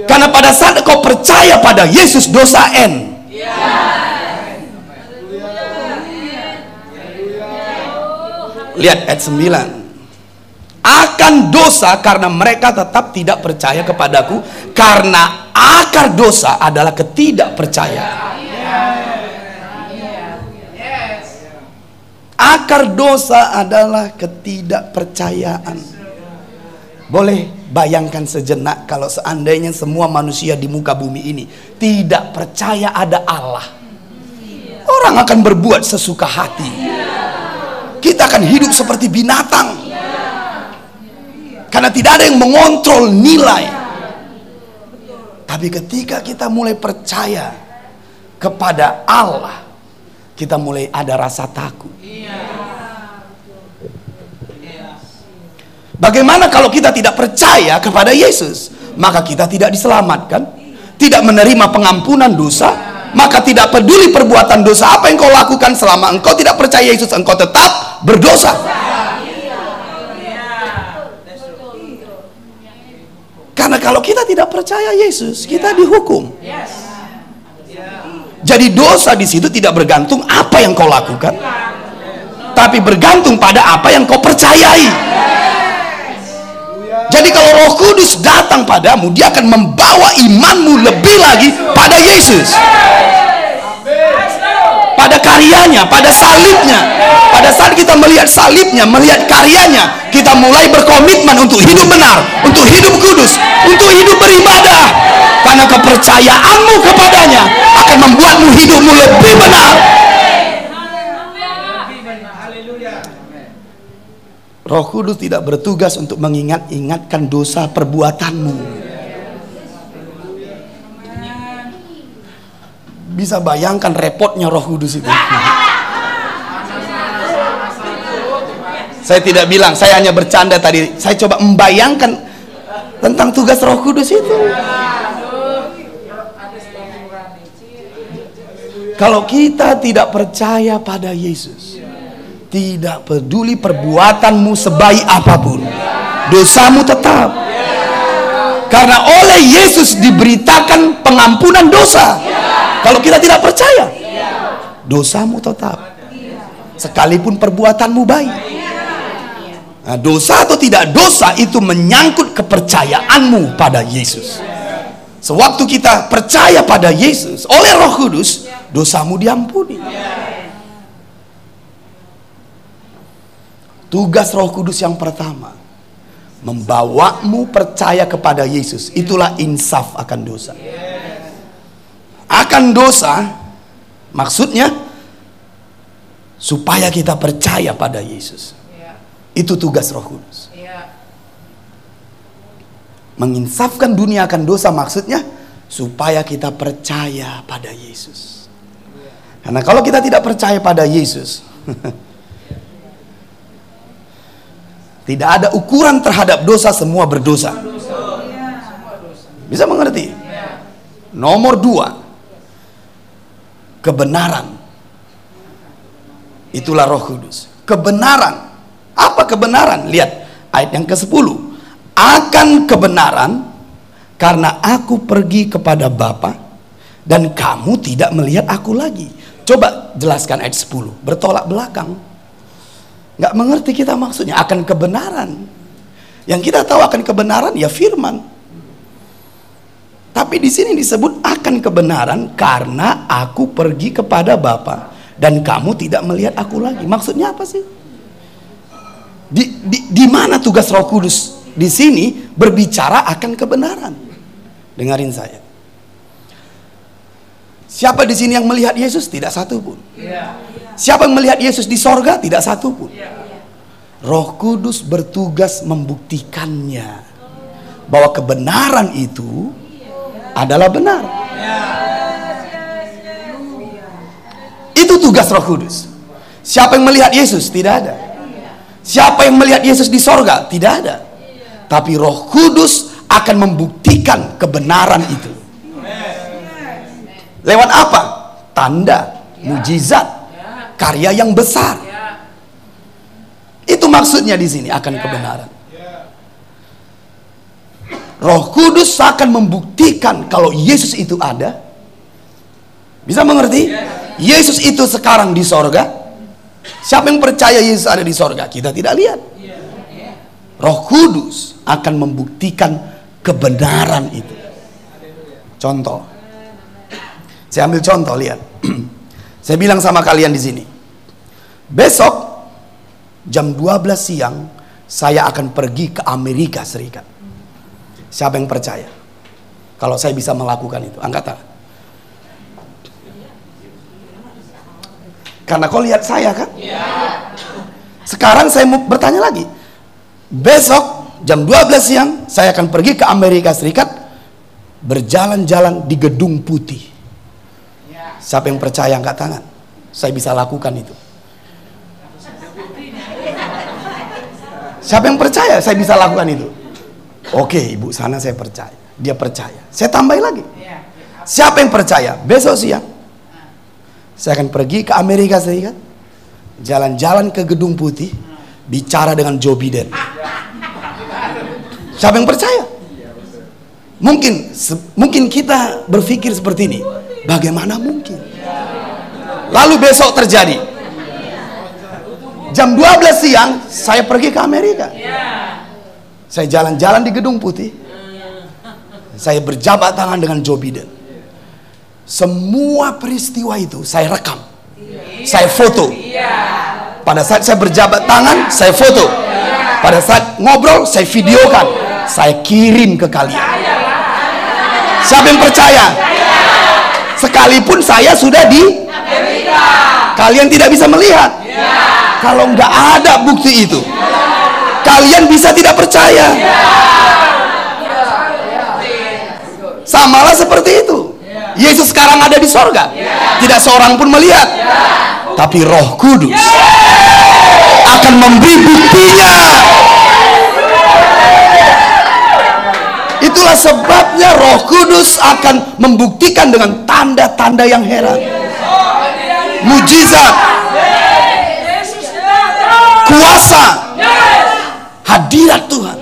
Karena pada saat kau percaya pada Yesus, dosa N. Lihat ayat 9. Akan dosa karena mereka tetap tidak percaya kepadaku karena akar dosa adalah ketidakpercayaan. Akar dosa adalah ketidakpercayaan. Boleh bayangkan sejenak kalau seandainya semua manusia di muka bumi ini tidak percaya ada Allah. Orang akan berbuat sesuka hati kita akan hidup seperti binatang. Karena tidak ada yang mengontrol nilai. Tapi ketika kita mulai percaya kepada Allah, kita mulai ada rasa takut. Bagaimana kalau kita tidak percaya kepada Yesus? Maka kita tidak diselamatkan, tidak menerima pengampunan dosa, maka tidak peduli perbuatan dosa apa yang kau lakukan selama engkau tidak percaya Yesus engkau tetap berdosa. Karena kalau kita tidak percaya Yesus kita dihukum. Jadi dosa di situ tidak bergantung apa yang kau lakukan tapi bergantung pada apa yang kau percayai Jadi kalau Roh Kudus datang padamu, dia akan membawa imanmu lebih lagi pada Yesus. Pada karyanya, pada salibnya. Pada saat kita melihat salibnya, melihat karyanya, kita mulai berkomitmen untuk hidup benar, untuk hidup kudus, untuk hidup beribadah. Karena kepercayaanmu kepadanya akan membuatmu hidupmu lebih benar. Roh Kudus tidak bertugas untuk mengingat-ingatkan dosa perbuatanmu. Bisa bayangkan repotnya Roh Kudus itu. Saya tidak bilang, saya hanya bercanda tadi. Saya coba membayangkan tentang tugas Roh Kudus itu. Kalau kita tidak percaya pada Yesus, tidak peduli perbuatanmu sebaik apa pun, dosamu tetap. Karena oleh Yesus diberitakan pengampunan dosa. Kalau kita tidak percaya, dosamu tetap. Sekalipun perbuatanmu baik. Nah, dosa atau tidak dosa itu menyangkut kepercayaanmu pada Yesus. Sewaktu kita percaya pada Yesus oleh Roh Kudus, dosamu diampuni. Tugas Roh Kudus yang pertama membawamu percaya kepada Yesus. Itulah insaf akan dosa. Akan dosa maksudnya supaya kita percaya pada Yesus. Itu tugas Roh Kudus. Menginsafkan dunia akan dosa maksudnya supaya kita percaya pada Yesus. Karena kalau kita tidak percaya pada Yesus, tidak ada ukuran terhadap dosa, semua berdosa. Bisa mengerti? Nomor dua, kebenaran. Itulah Roh Kudus. Kebenaran. Apa kebenaran? Lihat ayat yang ke-10. Akan kebenaran karena aku pergi kepada Bapa dan kamu tidak melihat aku lagi. Coba jelaskan ayat 10. Bertolak belakang. Nggak mengerti kita maksudnya. Akan kebenaran. Yang kita tahu akan kebenaran ya firman. Tapi di sini disebut akan kebenaran karena aku pergi kepada Bapa dan kamu tidak melihat aku lagi. Maksudnya apa sih? Di, di, di mana tugas Roh Kudus? Di sini berbicara akan kebenaran. Dengarin saya. Siapa di sini yang melihat Yesus? Tidak satu pun. Siapa yang melihat Yesus di sorga? Tidak satu pun. Roh Kudus bertugas membuktikannya bahwa kebenaran itu adalah benar. Itu tugas Roh Kudus. Siapa yang melihat Yesus? Tidak ada. Siapa yang melihat Yesus di sorga? Tidak ada. Tapi Roh Kudus akan membuktikan kebenaran itu. Lewat apa? Tanda, mujizat, karya yang besar. Itu maksudnya di sini akan kebenaran. Roh Kudus akan membuktikan kalau Yesus itu ada. Bisa mengerti? Yesus itu sekarang di sorga. Siapa yang percaya Yesus ada di sorga? Kita tidak lihat. Roh Kudus akan membuktikan kebenaran itu. Contoh, saya ambil contoh, lihat. Saya bilang sama kalian di sini. Besok jam 12 siang saya akan pergi ke Amerika Serikat. Siapa yang percaya? Kalau saya bisa melakukan itu, angkat tangan. Karena kau lihat saya kan? Sekarang saya mau bertanya lagi. Besok jam 12 siang saya akan pergi ke Amerika Serikat berjalan-jalan di Gedung Putih. Siapa yang percaya angkat tangan? Saya bisa lakukan itu. Siapa yang percaya saya bisa lakukan itu? Oke, ibu sana saya percaya. Dia percaya. Saya tambahin lagi. Siapa yang percaya? Besok siang saya akan pergi ke Amerika Serikat, jalan-jalan ke Gedung Putih, bicara dengan Joe Biden. Siapa yang percaya? Mungkin mungkin kita berpikir seperti ini. Bagaimana mungkin? Lalu besok terjadi. Jam 12 siang saya pergi ke Amerika. Saya jalan-jalan di Gedung Putih. Saya berjabat tangan dengan Joe Biden. Semua peristiwa itu saya rekam. Saya foto. Pada saat saya berjabat tangan, saya foto. Pada saat ngobrol, saya videokan. Saya kirim ke kalian. Siapa yang percaya? Sekalipun saya sudah di Kalian tidak bisa melihat. Kalau nggak ada bukti itu, kalian bisa tidak percaya. Samalah seperti itu. Yesus sekarang ada di sorga. Tidak seorang pun melihat. Tapi roh kudus akan memberi buktinya. Itulah sebabnya roh kudus akan membuktikan dengan tanda-tanda yang heran. Mujizat. Kuasa. Hadirat Tuhan.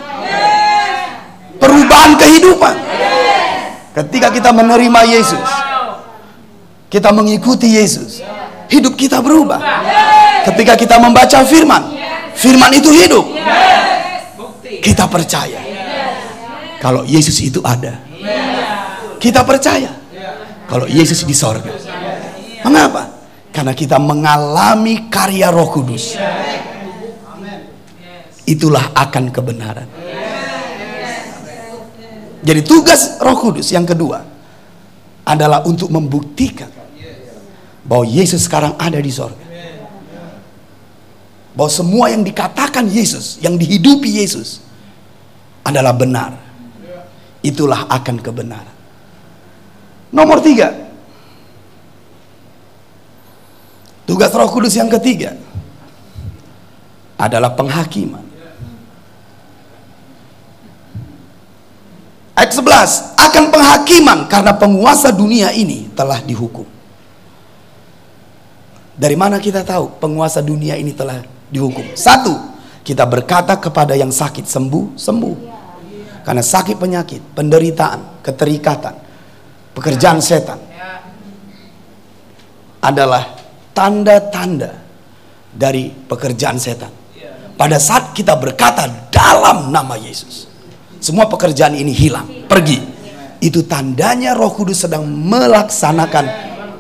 Perubahan kehidupan. Ketika kita menerima Yesus, kita mengikuti Yesus, hidup kita berubah. Ketika kita membaca firman, firman itu hidup. Kita percaya kalau Yesus itu ada. Kita percaya kalau Yesus di sorga. Mengapa? Karena kita mengalami karya Roh Kudus. Itulah akan kebenaran. Jadi tugas Roh Kudus yang kedua adalah untuk membuktikan bahwa Yesus sekarang ada di sorga. Bahwa semua yang dikatakan Yesus, yang dihidupi Yesus adalah benar. Itulah akan kebenaran. Nomor tiga. Tugas Roh Kudus yang ketiga adalah penghakiman. Ayat 11, akan penghakiman karena penguasa dunia ini telah dihukum. Dari mana kita tahu penguasa dunia ini telah dihukum? Satu, kita berkata kepada yang sakit sembuh, sembuh. Karena sakit penyakit, penderitaan, keterikatan, pekerjaan setan adalah tanda-tanda dari pekerjaan setan. Pada saat kita berkata dalam nama Yesus semua pekerjaan ini hilang, pergi. Itu tandanya Roh Kudus sedang melaksanakan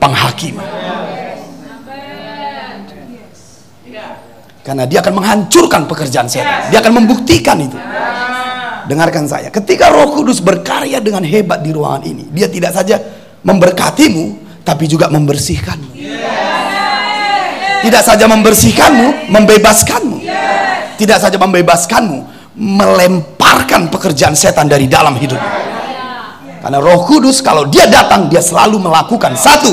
penghakiman. Karena dia akan menghancurkan pekerjaan setan. Dia akan membuktikan itu. Dengarkan saya, ketika Roh Kudus berkarya dengan hebat di ruangan ini, dia tidak saja memberkatimu, tapi juga membersihkanmu. Tidak saja membersihkanmu, membebaskanmu. Tidak saja membebaskanmu, melemparkan pekerjaan setan dari dalam hidup. Karena Roh Kudus kalau dia datang dia selalu melakukan satu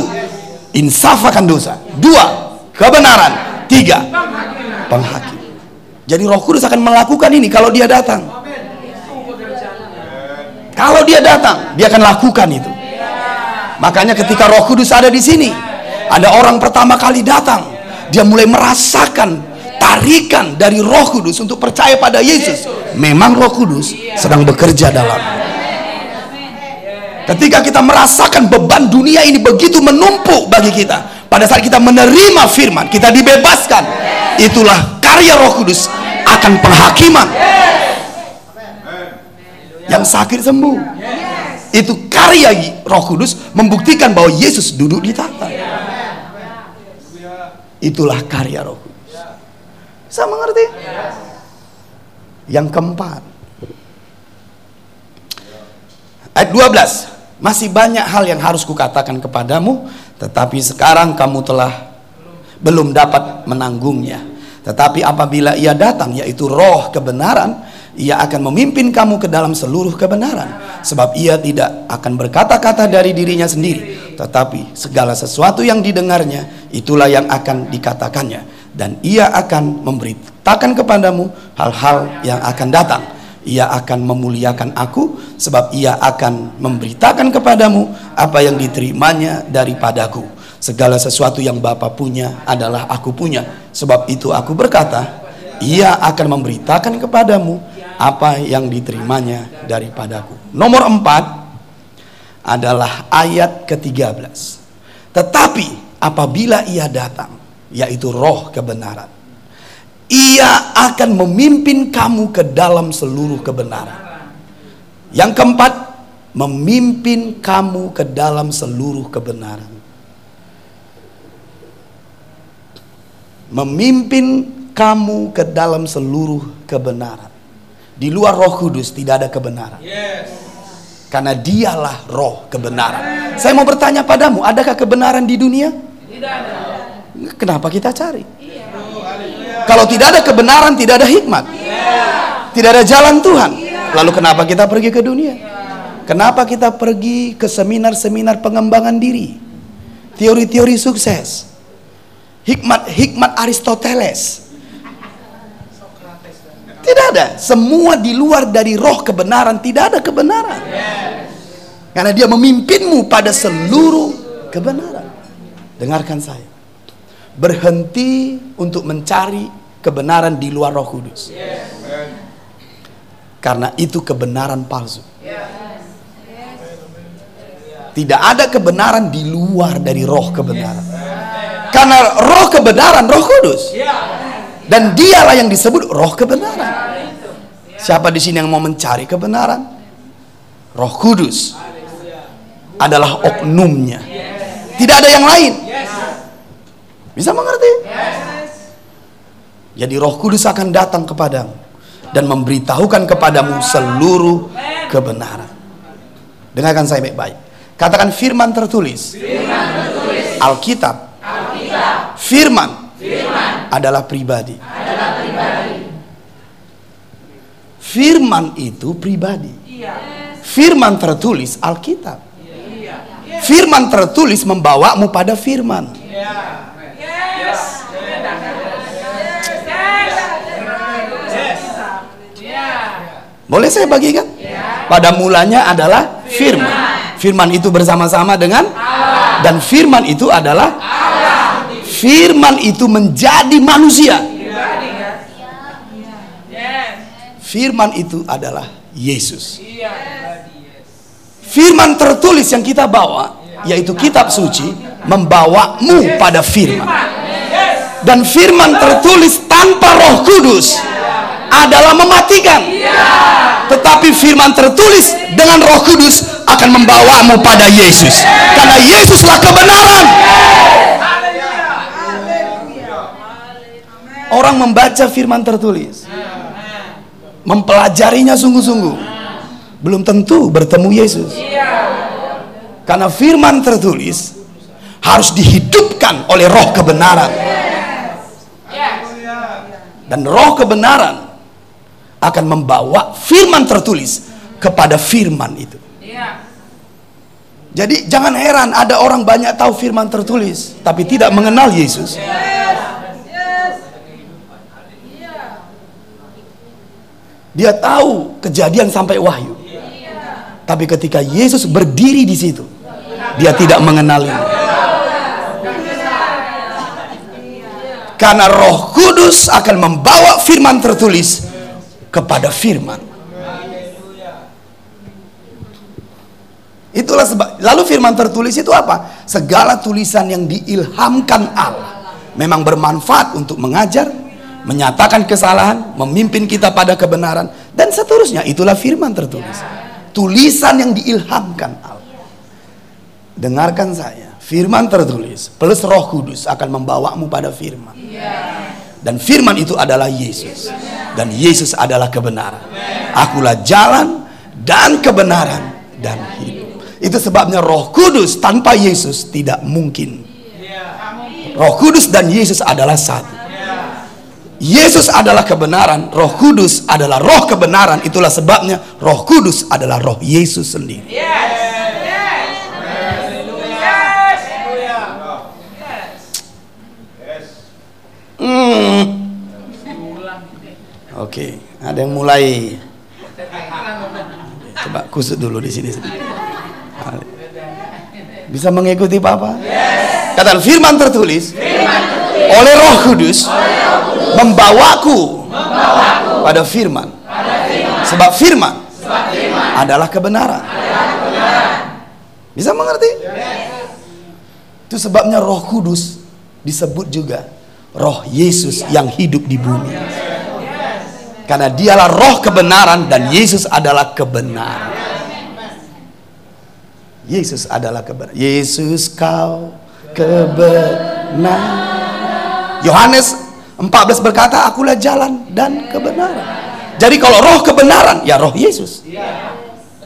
insaf akan dosa, dua kebenaran, tiga penghakim. Jadi Roh Kudus akan melakukan ini kalau dia datang. Kalau dia datang, dia akan lakukan itu. Makanya ketika Roh Kudus ada di sini, ada orang pertama kali datang, dia mulai merasakan tarikan dari Roh Kudus untuk percaya pada Yesus. Memang Roh Kudus sedang bekerja dalam. Ketika kita merasakan beban dunia ini begitu menumpuk bagi kita, pada saat kita menerima firman, kita dibebaskan. Itulah karya Roh Kudus akan penghakiman. Yang sakit sembuh. Itu karya Roh Kudus membuktikan bahwa Yesus duduk di tahta. Itulah karya Roh Kudus. Bisa mengerti? Yang keempat. Ayat 12. Masih banyak hal yang harus kukatakan kepadamu, tetapi sekarang kamu telah belum dapat menanggungnya. Tetapi apabila ia datang, yaitu roh kebenaran, ia akan memimpin kamu ke dalam seluruh kebenaran. Sebab ia tidak akan berkata-kata dari dirinya sendiri, tetapi segala sesuatu yang didengarnya, itulah yang akan dikatakannya dan ia akan memberitakan kepadamu hal-hal yang akan datang. Ia akan memuliakan aku sebab ia akan memberitakan kepadamu apa yang diterimanya daripadaku. Segala sesuatu yang Bapa punya adalah aku punya. Sebab itu aku berkata, ia akan memberitakan kepadamu apa yang diterimanya daripadaku. Nomor empat adalah ayat ke-13. Tetapi apabila ia datang, yaitu roh kebenaran. Ia akan memimpin kamu ke dalam seluruh kebenaran. Yang keempat, memimpin kamu ke dalam seluruh kebenaran. Memimpin kamu ke dalam seluruh kebenaran. Di luar Roh Kudus tidak ada kebenaran. Karena dialah roh kebenaran. Saya mau bertanya padamu, adakah kebenaran di dunia? Tidak ada. Kenapa kita cari? Kalau tidak ada kebenaran, tidak ada hikmat. Tidak ada jalan Tuhan. Lalu kenapa kita pergi ke dunia? Kenapa kita pergi ke seminar-seminar pengembangan diri? Teori-teori sukses. Hikmat-hikmat Aristoteles. Tidak ada. Semua di luar dari roh kebenaran. Tidak ada kebenaran. Karena dia memimpinmu pada seluruh kebenaran. Dengarkan saya berhenti untuk mencari kebenaran di luar Roh Kudus. Karena itu kebenaran palsu. Tidak ada kebenaran di luar dari roh kebenaran. Karena roh kebenaran, roh kudus. Dan dialah yang disebut roh kebenaran. Siapa di sini yang mau mencari kebenaran? Roh kudus adalah oknumnya. Tidak ada yang lain. Bisa mengerti? Jadi Roh Kudus akan datang kepadamu dan memberitahukan kepadamu seluruh kebenaran. Dengarkan saya baik-baik. Katakan firman tertulis. Alkitab. Firman. Adalah pribadi. Firman itu pribadi. Firman tertulis Alkitab. Firman tertulis membawamu pada firman. Boleh saya bagikan? Pada mulanya adalah firman. Firman itu bersama-sama dengan dan firman itu adalah Firman itu menjadi manusia. Firman itu adalah Yesus. Firman tertulis yang kita bawa yaitu kitab suci membawamu pada firman. Dan firman tertulis tanpa Roh Kudus adalah mematikan. Tetapi firman tertulis dengan Roh Kudus akan membawamu pada Yesus. Karena Yesuslah kebenaran. Orang membaca firman tertulis. Mempelajarinya sungguh-sungguh. Belum tentu bertemu Yesus. Karena firman tertulis harus dihidupkan oleh roh kebenaran. Dan roh kebenaran akan membawa firman tertulis kepada firman itu. Jadi jangan heran ada orang banyak tahu firman tertulis tapi tidak mengenal Yesus. Dia tahu kejadian sampai wahyu. Tapi ketika Yesus berdiri di situ, dia tidak mengenali. Karena Roh Kudus akan membawa firman tertulis kepada firman. Itulah sebab lalu firman tertulis itu apa? Segala tulisan yang diilhamkan Allah memang bermanfaat untuk mengajar, menyatakan kesalahan, memimpin kita pada kebenaran dan seterusnya. Itulah firman tertulis. Tulisan yang diilhamkan Allah. Dengarkan saya, firman tertulis plus Roh Kudus akan membawamu pada firman. Dan firman itu adalah Yesus dan Yesus adalah kebenaran. Akulah jalan dan kebenaran dan hidup. Itu sebabnya Roh Kudus tanpa Yesus tidak mungkin. Roh Kudus dan Yesus adalah satu. Yesus adalah kebenaran, Roh Kudus adalah roh kebenaran. Itulah sebabnya Roh Kudus adalah roh Yesus sendiri. Hmm. Oke, ada yang mulai. Coba kusut dulu di sini. Bisa mengikuti Papa? Yes. Kata firman tertulis, firman tertulis oleh Roh Kudus, oleh Roh Kudus membawaku, membawaku pada firman. Pada firman. Sebab firman, Sebab firman adalah kebenaran. Adalah kebenaran. Bisa mengerti? Yes. Itu sebabnya Roh Kudus disebut juga roh Yesus yang hidup di bumi. Karena dialah roh kebenaran dan Yesus adalah kebenaran. Yesus adalah kebenaran. Yesus kau kebenaran. Yohanes 14 berkata, akulah jalan dan kebenaran. Jadi kalau roh kebenaran, ya roh Yesus.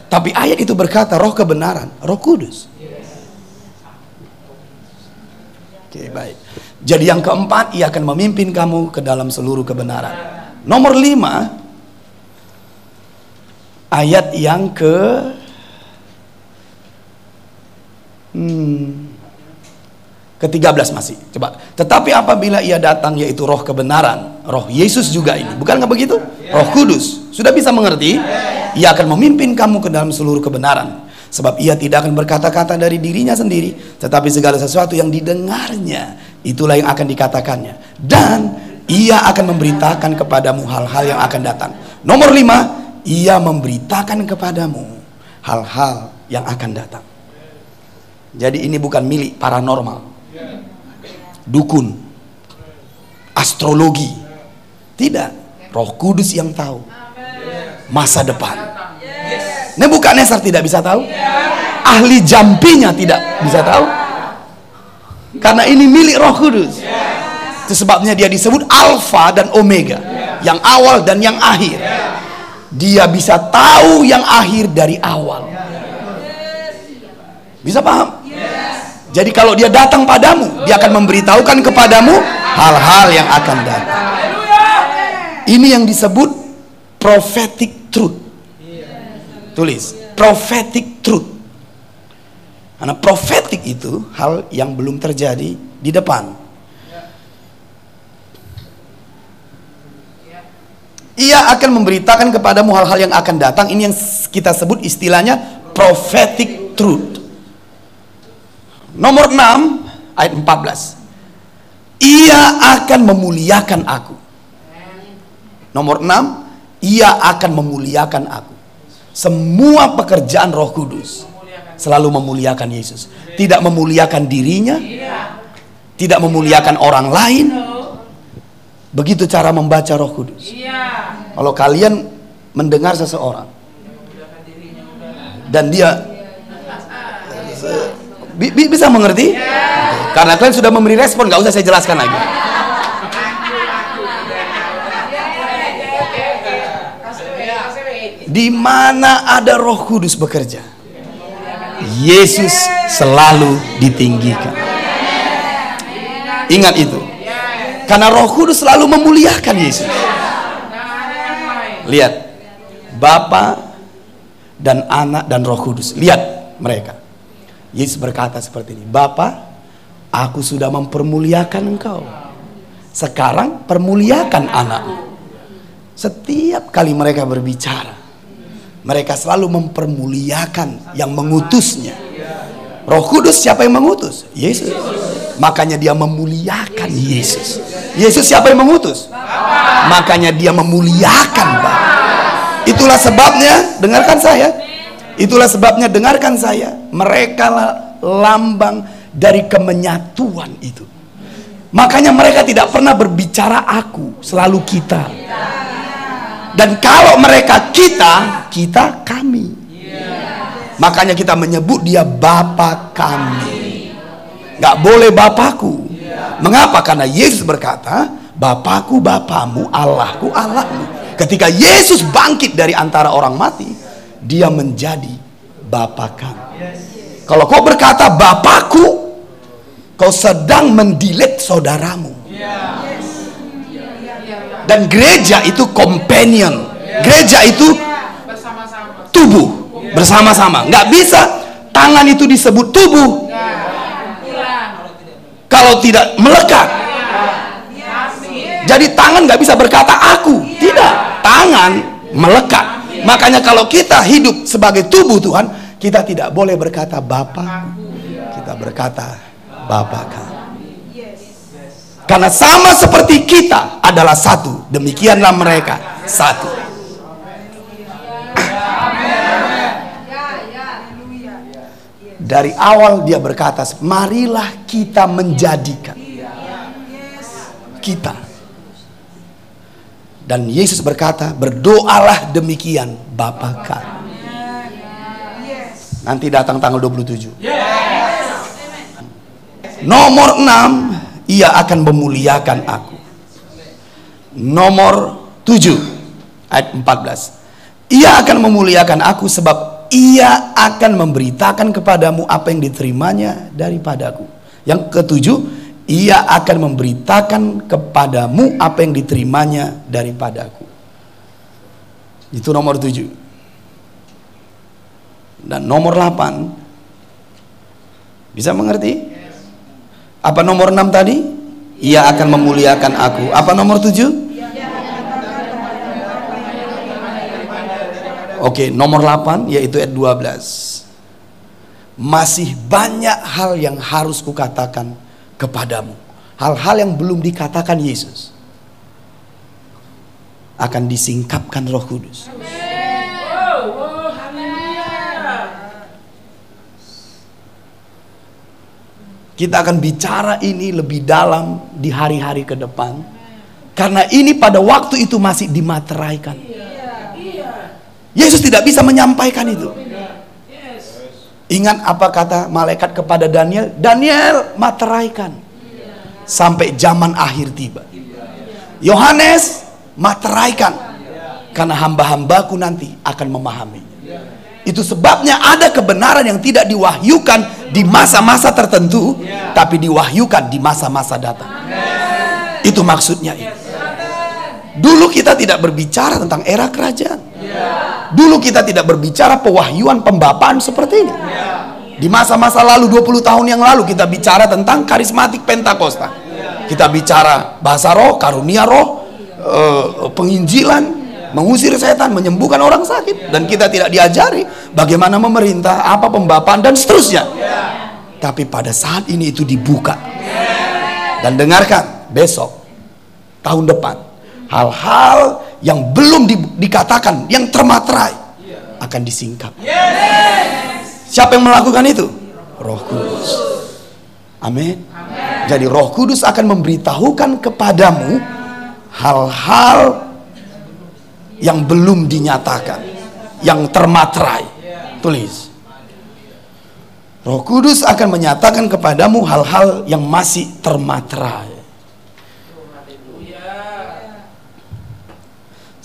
Tapi ayat itu berkata roh kebenaran, roh kudus. Oke, baik. Jadi yang keempat, ia akan memimpin kamu ke dalam seluruh kebenaran. Nomor lima, ayat yang ke hmm, ke-13 masih. Coba. Tetapi apabila ia datang yaitu roh kebenaran, roh Yesus juga ini. Bukan nggak begitu? Roh Kudus. Sudah bisa mengerti? Ia akan memimpin kamu ke dalam seluruh kebenaran. Sebab ia tidak akan berkata-kata dari dirinya sendiri, tetapi segala sesuatu yang didengarnya, itulah yang akan dikatakannya. Dan ia akan memberitakan kepadamu hal-hal yang akan datang. Nomor lima, ia memberitakan kepadamu hal-hal yang akan datang. Jadi ini bukan milik paranormal dukun, astrologi. Tidak, Roh Kudus yang tahu masa depan. Nebukadnezar tidak bisa tahu. Ahli jampinya tidak bisa tahu. Karena ini milik Roh Kudus. Sebabnya dia disebut Alfa dan Omega, yang awal dan yang akhir. Dia bisa tahu yang akhir dari awal. Bisa paham? Jadi kalau dia datang padamu, dia akan memberitahukan kepadamu hal-hal yang akan datang. Ini yang disebut prophetic truth. Tulis, prophetic truth. Karena prophetic itu hal yang belum terjadi di depan. Ia akan memberitakan kepadamu hal-hal yang akan datang. Ini yang kita sebut istilahnya prophetic truth. Nomor 6 ayat 14. Ia akan memuliakan aku. Nomor 6, ia akan memuliakan aku. Semua pekerjaan Roh Kudus selalu memuliakan Yesus. Tidak memuliakan dirinya, tidak memuliakan orang lain. Begitu cara membaca Roh Kudus. Kalau kalian mendengar seseorang dan dia bisa mengerti? Karena kalian sudah memberi respon, nggak usah saya jelaskan lagi. Di mana ada Roh Kudus bekerja, Yesus selalu ditinggikan. Ingat itu. Karena Roh Kudus selalu memuliakan Yesus. Lihat, Bapa dan Anak dan Roh Kudus. Lihat mereka. Yesus berkata seperti ini, Bapak, aku sudah mempermuliakan engkau. Sekarang permuliakan anakmu. Setiap kali mereka berbicara, mereka selalu mempermuliakan yang mengutusnya. Roh Kudus siapa yang mengutus? Yesus. Makanya dia memuliakan Yesus. Yesus siapa yang mengutus? Makanya dia memuliakan Bapa. Itulah sebabnya, dengarkan saya, Itulah sebabnya dengarkan saya, mereka lambang dari kemenyatuan itu. Makanya mereka tidak pernah berbicara aku, selalu kita. Dan kalau mereka kita, kita kami. Makanya kita menyebut dia Bapa kami. Gak boleh Bapakku. Mengapa? Karena Yesus berkata, Bapakku Bapamu, Allahku Allahmu. Ketika Yesus bangkit dari antara orang mati, dia menjadi Bapa kami. Kalau kau berkata Bapakku, kau sedang mendilet saudaramu. Dan gereja itu companion. Gereja itu tubuh bersama-sama. Nggak bisa tangan itu disebut tubuh. Kalau tidak melekat. Jadi tangan nggak bisa berkata aku. Tidak. Tangan melekat. Makanya kalau kita hidup sebagai tubuh Tuhan, kita tidak boleh berkata Bapa. Kita berkata Bapa kami. Karena sama seperti kita adalah satu, demikianlah mereka satu. Dari awal dia berkata, marilah kita menjadikan. kita. Dan Yesus berkata, berdoalah demikian Bapa kami. Nanti datang tanggal 27. Nomor 6, ia akan memuliakan aku. Nomor 7 ayat 14. Ia akan memuliakan aku sebab ia akan memberitakan kepadamu apa yang diterimanya daripadaku. Yang ketujuh, ia akan memberitakan kepadamu apa yang diterimanya daripadaku. Itu nomor tujuh. Dan nomor delapan, bisa mengerti? Apa nomor enam tadi? Ia akan memuliakan aku. Apa nomor tujuh? Oke, nomor delapan yaitu ayat 12. Masih banyak hal yang harus kukatakan kepadamu. Hal-hal yang belum dikatakan Yesus akan disingkapkan Roh Kudus. Kita akan bicara ini lebih dalam di hari-hari ke depan. Karena ini pada waktu itu masih dimateraikan. Yesus tidak bisa menyampaikan itu. Ingat apa kata malaikat kepada Daniel? Daniel materaikan. Sampai zaman akhir tiba. Yohanes materaikan. Karena hamba-hambaku nanti akan memahami. Itu sebabnya ada kebenaran yang tidak diwahyukan di masa-masa tertentu, tapi diwahyukan di masa-masa datang. Itu maksudnya ini. Dulu kita tidak berbicara tentang era kerajaan. Dulu kita tidak berbicara pewahyuan pembapaan seperti ini. Di masa-masa lalu 20 tahun yang lalu kita bicara tentang karismatik Pentakosta. Kita bicara bahasa roh, karunia roh, eh, penginjilan, mengusir setan, menyembuhkan orang sakit dan kita tidak diajari bagaimana memerintah, apa pembapaan dan seterusnya. Tapi pada saat ini itu dibuka. Dan dengarkan besok tahun depan hal-hal yang belum di, dikatakan, yang termaterai akan disingkap. Siapa yang melakukan itu? Roh Kudus. Amin. Jadi Roh Kudus akan memberitahukan kepadamu hal-hal yang belum dinyatakan, yang termaterai. Tulis. Roh Kudus akan menyatakan kepadamu hal-hal yang masih termaterai.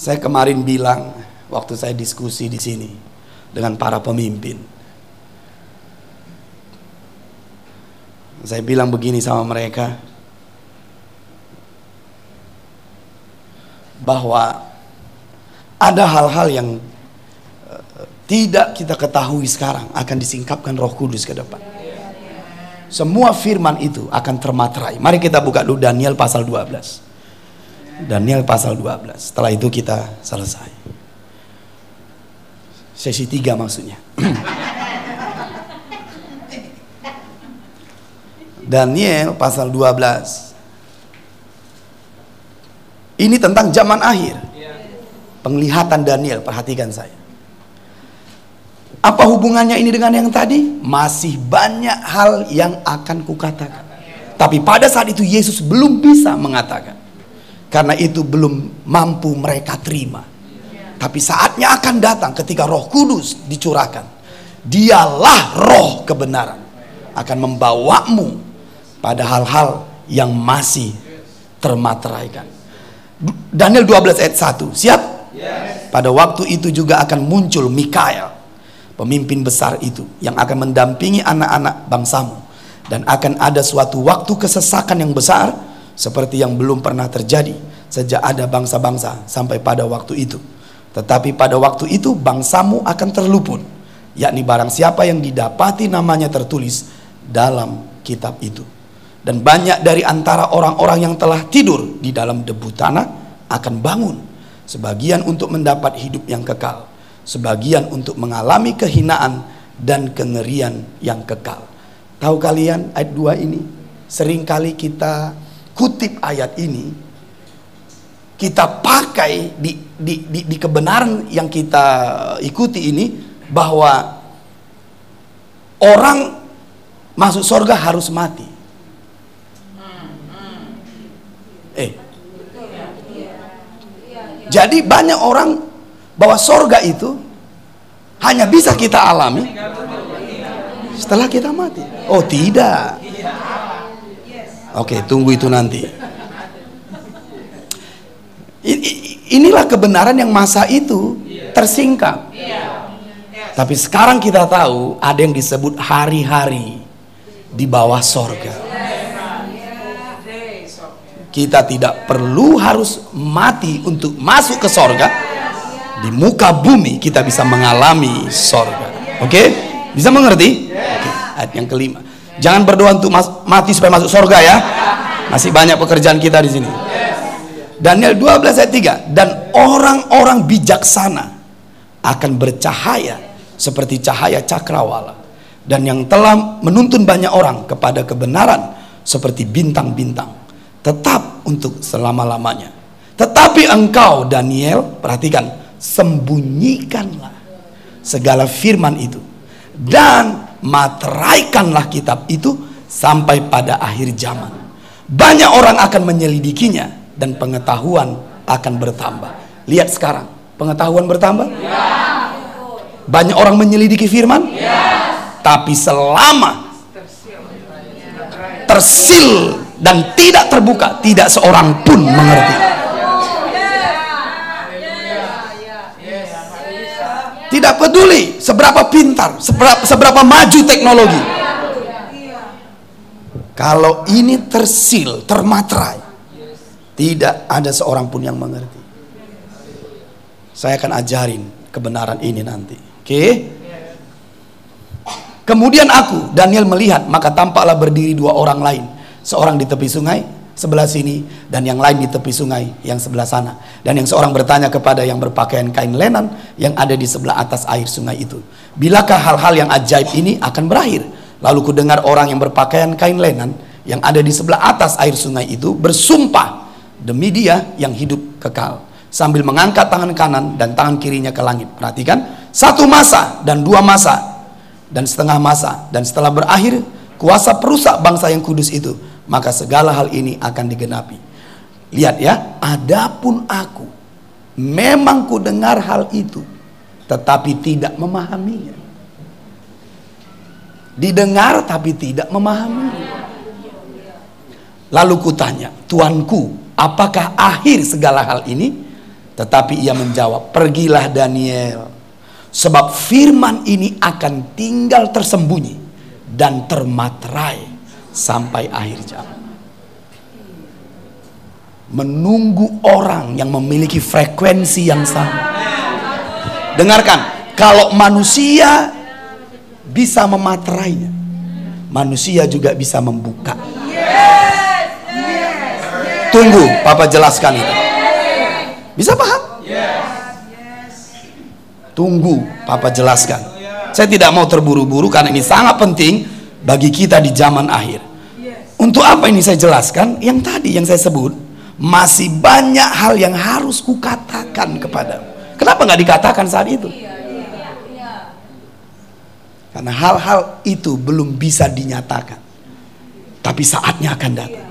Saya kemarin bilang waktu saya diskusi di sini dengan para pemimpin. Saya bilang begini sama mereka bahwa ada hal-hal yang uh, tidak kita ketahui sekarang akan disingkapkan Roh Kudus ke depan. Semua firman itu akan termaterai. Mari kita buka dulu Daniel pasal 12. Daniel pasal 12. Setelah itu kita selesai. Sesi 3 maksudnya. Daniel pasal 12. Ini tentang zaman akhir. Penglihatan Daniel, perhatikan saya. Apa hubungannya ini dengan yang tadi? Masih banyak hal yang akan kukatakan. Tapi pada saat itu Yesus belum bisa mengatakan. Karena itu belum mampu mereka terima. Tapi saatnya akan datang ketika Roh Kudus dicurahkan. Dialah roh kebenaran akan membawamu pada hal-hal yang masih termateraikan. Daniel 12 ayat 1. Siap? Pada waktu itu juga akan muncul Mikael, pemimpin besar itu yang akan mendampingi anak-anak bangsamu dan akan ada suatu waktu kesesakan yang besar seperti yang belum pernah terjadi sejak ada bangsa-bangsa sampai pada waktu itu. Tetapi pada waktu itu bangsamu akan terluput, yakni barang siapa yang didapati namanya tertulis dalam kitab itu. Dan banyak dari antara orang-orang yang telah tidur di dalam debu tanah akan bangun. Sebagian untuk mendapat hidup yang kekal. Sebagian untuk mengalami kehinaan dan kengerian yang kekal. Tahu kalian ayat 2 ini? Seringkali kita kutip ayat ini kita pakai di, di, di, di kebenaran yang kita ikuti ini bahwa orang masuk surga harus mati. Eh, Jadi banyak orang bahwa sorga itu hanya bisa kita alami setelah kita mati. Oh tidak. Oke, tunggu itu nanti. Inilah kebenaran yang masa itu tersingkap. Tapi sekarang kita tahu ada yang disebut hari-hari di bawah sorga. Kita tidak perlu harus mati untuk masuk ke sorga. Di muka bumi kita bisa mengalami sorga. Oke? Bisa mengerti? Oke. Ayat yang kelima. Jangan berdoa untuk mati supaya masuk sorga ya. Masih banyak pekerjaan kita di sini. Daniel 12 ayat 3 dan orang-orang bijaksana akan bercahaya seperti cahaya cakrawala. Dan yang telah menuntun banyak orang kepada kebenaran seperti bintang-bintang. Tetap untuk selama-lamanya. Tetapi engkau Daniel perhatikan sembunyikanlah segala firman itu. Dan materaikanlah kitab itu sampai pada akhir zaman banyak orang akan menyelidikinya dan pengetahuan akan bertambah. Lihat sekarang, pengetahuan bertambah? Ya. Banyak orang menyelidiki firman? Tapi selama tersil dan tidak terbuka, tidak seorang pun mengerti. Tidak peduli seberapa pintar, seberapa, seberapa maju teknologi. Kalau ini tersil, termatrai, tidak ada seorang pun yang mengerti. Saya akan ajarin kebenaran ini nanti. Oke? Okay? Kemudian aku, Daniel melihat, maka tampaklah berdiri dua orang lain. Seorang di tepi sungai, sebelah sini, dan yang lain di tepi sungai, yang sebelah sana. Dan yang seorang bertanya kepada yang berpakaian kain lenan, yang ada di sebelah atas air sungai itu. Bilakah hal-hal yang ajaib ini akan berakhir? Lalu ku dengar orang yang berpakaian kain lenan, yang ada di sebelah atas air sungai itu, bersumpah demi dia yang hidup kekal sambil mengangkat tangan kanan dan tangan kirinya ke langit. Perhatikan, satu masa dan dua masa dan setengah masa dan setelah berakhir kuasa perusak bangsa yang kudus itu, maka segala hal ini akan digenapi. Lihat ya, adapun aku memang ku dengar hal itu tetapi tidak memahaminya. Didengar tapi tidak memahaminya. Lalu kutanya, Tuanku, apakah akhir segala hal ini? Tetapi ia menjawab, pergilah Daniel. Sebab firman ini akan tinggal tersembunyi dan termaterai sampai akhir zaman. Menunggu orang yang memiliki frekuensi yang sama. Dengarkan, kalau manusia bisa mematerainya, manusia juga bisa membuka. Tunggu, Papa jelaskan itu. Bisa paham? Tunggu, Papa jelaskan. Saya tidak mau terburu-buru karena ini sangat penting bagi kita di zaman akhir. Untuk apa ini saya jelaskan? Yang tadi yang saya sebut, masih banyak hal yang harus kukatakan kepada. Kenapa nggak dikatakan saat itu? Karena hal-hal itu belum bisa dinyatakan. Tapi saatnya akan datang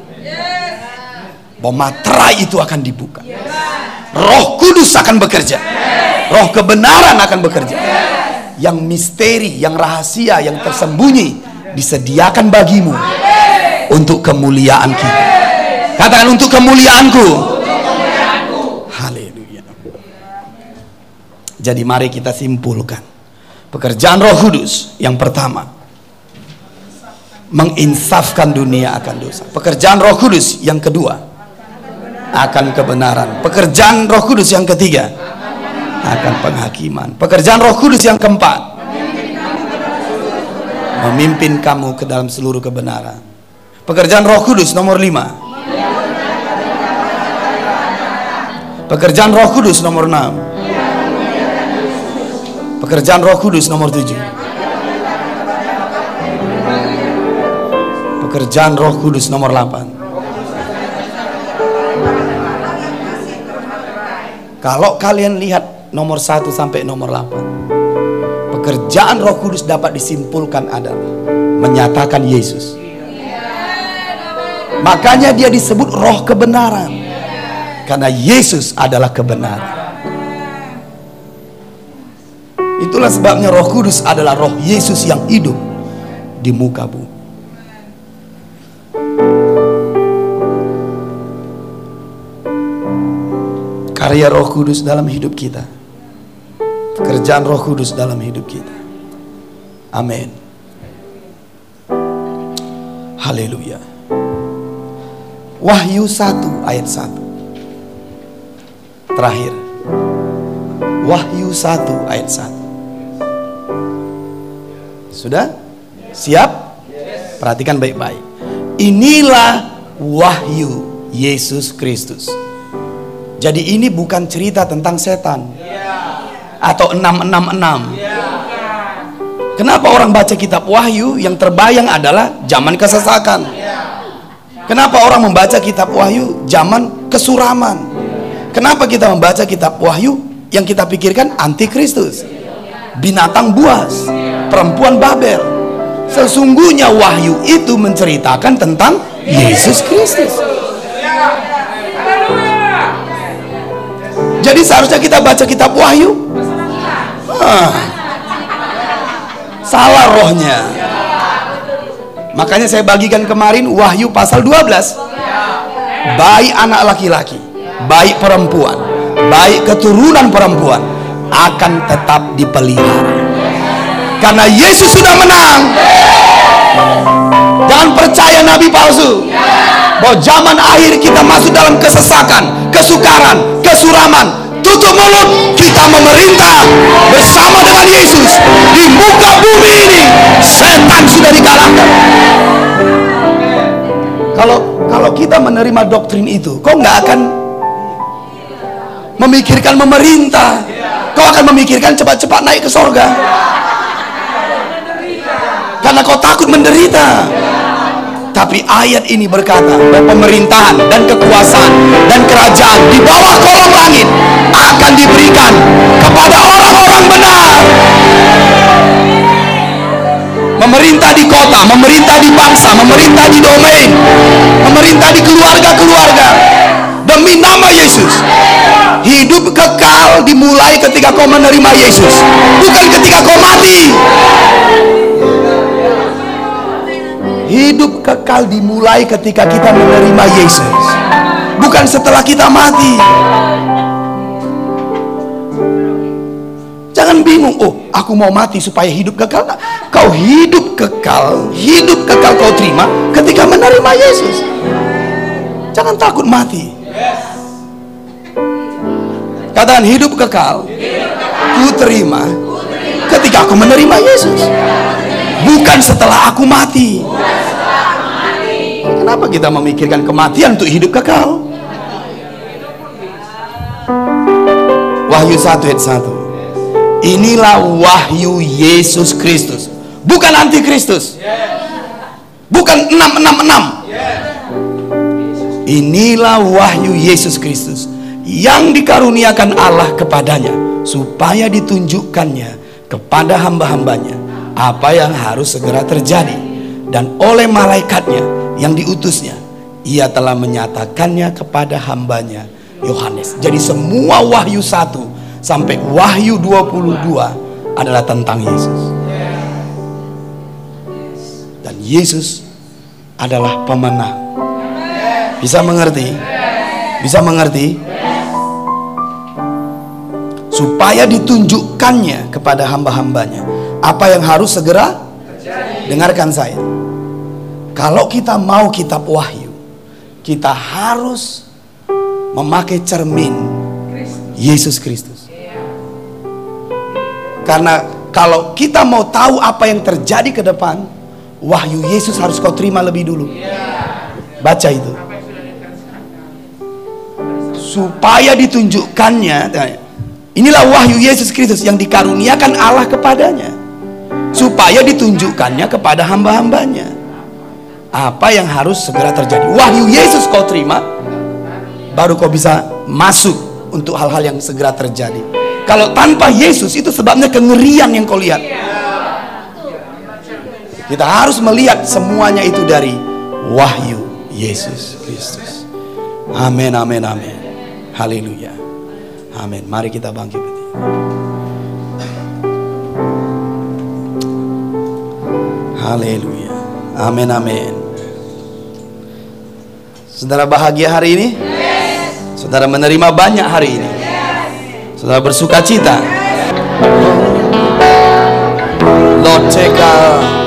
bahwa materai itu akan dibuka. Roh Kudus akan bekerja. Roh kebenaran akan bekerja. Yang misteri, yang rahasia, yang tersembunyi disediakan bagimu untuk kemuliaan kita. Katakan untuk kemuliaanku. Haleluya. Jadi mari kita simpulkan. Pekerjaan Roh Kudus yang pertama menginsafkan dunia akan dosa. Pekerjaan Roh Kudus yang kedua akan kebenaran. Pekerjaan Roh Kudus yang ketiga akan penghakiman. Pekerjaan Roh Kudus yang keempat memimpin kamu ke dalam seluruh kebenaran. Pekerjaan Roh Kudus nomor lima. Pekerjaan Roh Kudus nomor enam. Pekerjaan Roh Kudus nomor tujuh. Pekerjaan Roh Kudus nomor delapan. Kalau kalian lihat nomor 1 sampai nomor 8 Pekerjaan roh kudus dapat disimpulkan adalah Menyatakan Yesus Makanya dia disebut roh kebenaran Karena Yesus adalah kebenaran. Itulah sebabnya Roh Kudus adalah Roh Yesus yang hidup di muka bumi. Karya Roh Kudus dalam hidup kita. Pekerjaan Roh Kudus dalam hidup kita. Amin. Haleluya. Wahyu 1 ayat 1. Terakhir. Wahyu 1 ayat 1. Sudah? Siap? Perhatikan baik-baik. Inilah wahyu Yesus Kristus. Jadi ini bukan cerita tentang setan. Atau 666. Kenapa orang baca kitab Wahyu yang terbayang adalah zaman kesesakan? Kenapa orang membaca kitab Wahyu zaman kesuraman? Kenapa kita membaca kitab Wahyu yang kita pikirkan antikristus? Binatang buas, perempuan Babel. Sesungguhnya Wahyu itu menceritakan tentang Yesus Kristus. Jadi seharusnya kita baca kitab Wahyu. Ah. Salah rohnya. Makanya saya bagikan kemarin Wahyu pasal 12 baik anak laki-laki baik perempuan baik keturunan perempuan akan tetap dipelihara. Karena Yesus sudah menang. Jangan percaya nabi palsu. Bahwa zaman akhir kita masuk dalam kesesakan kesukaran kesuraman tutup mulut kita memerintah bersama dengan Yesus. Di muka bumi ini setan sudah dikalahkan. Kalau kalau kita menerima doktrin itu kau nggak akan memikirkan memerintah. Kau akan memikirkan cepat-cepat naik ke sorga. Karena kau takut menderita tapi ayat ini berkata bahwa pemerintahan dan kekuasaan dan kerajaan di bawah kolong langit akan diberikan kepada orang-orang benar. Memerintah di kota, memerintah di bangsa, memerintah di domain, memerintah di keluarga-keluarga demi nama Yesus. Hidup kekal dimulai ketika kau menerima Yesus, bukan ketika kau mati. Hidup kekal dimulai ketika kita menerima Yesus. Bukan setelah kita mati. Jangan bingung, oh aku mau mati supaya hidup kekal. Kau hidup kekal, hidup kekal kau terima ketika menerima Yesus. Jangan takut mati. Katakan hidup kekal, ku terima ketika aku menerima Yesus. Bukan setelah aku mati. Kenapa kita memikirkan kematian untuk hidup kekal? Wahyu 1 ayat 1. Inilah wahyu Yesus Kristus. Bukan antikristus. Bukan 666. Inilah wahyu Yesus Kristus yang dikaruniakan Allah kepadanya supaya ditunjukkannya kepada hamba-hambanya apa yang harus segera terjadi dan oleh malaikatnya yang diutusnya ia telah menyatakannya kepada hambanya Yohanes. Jadi semua wahyu satu sampai wahyu 22 adalah tentang Yesus. Dan Yesus adalah pemenang. Bisa mengerti? Bisa mengerti? Supaya ditunjukkannya kepada hamba-hambanya apa yang harus segera? Dengarkan saya kalau kita mau kitab wahyu kita harus memakai cermin Yesus Kristus. Karena kalau kita mau tahu apa yang terjadi ke depan wahyu Yesus harus kau terima lebih dulu. Baca itu. Supaya ditunjukkannya inilah wahyu Yesus Kristus yang dikaruniakan Allah kepadanya. Supaya ditunjukkannya kepada hamba-hambanya apa yang harus segera terjadi wahyu Yesus kau terima baru kau bisa masuk untuk hal-hal yang segera terjadi kalau tanpa Yesus itu sebabnya kengerian yang kau lihat kita harus melihat semuanya itu dari wahyu Yesus Kristus amin amin amin Haleluya. Amin. Mari kita bangkit. Haleluya. Amin amin. Saudara bahagia hari ini? Saudara menerima banyak hari ini? Saudara bersuka cita? Lord take Lord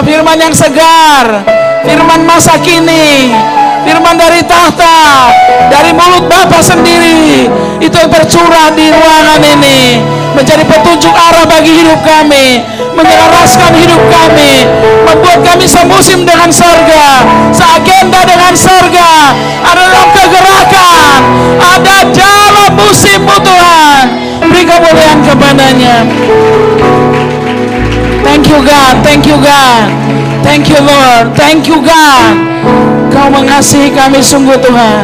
Sebab firman yang segar, firman masa kini, firman dari tahta, dari mulut Bapa sendiri, itu yang tercurah di ruangan ini, menjadi petunjuk arah bagi hidup kami, menyelaraskan hidup kami, membuat kami semusim dengan surga, seagenda dengan surga, ada dalam kegerakan, ada dalam musimmu Tuhan. Beri kemuliaan kepadanya. Thank you God, thank you God, thank you Lord, thank you God. Kau mengasihi kami sungguh Tuhan.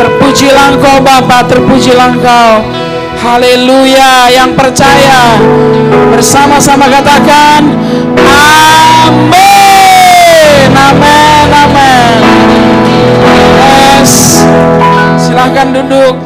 Terpujilah Engkau Bapa, terpujilah Engkau. Haleluya, yang percaya bersama-sama katakan Amin. Amin, amin. Yes. Silahkan duduk.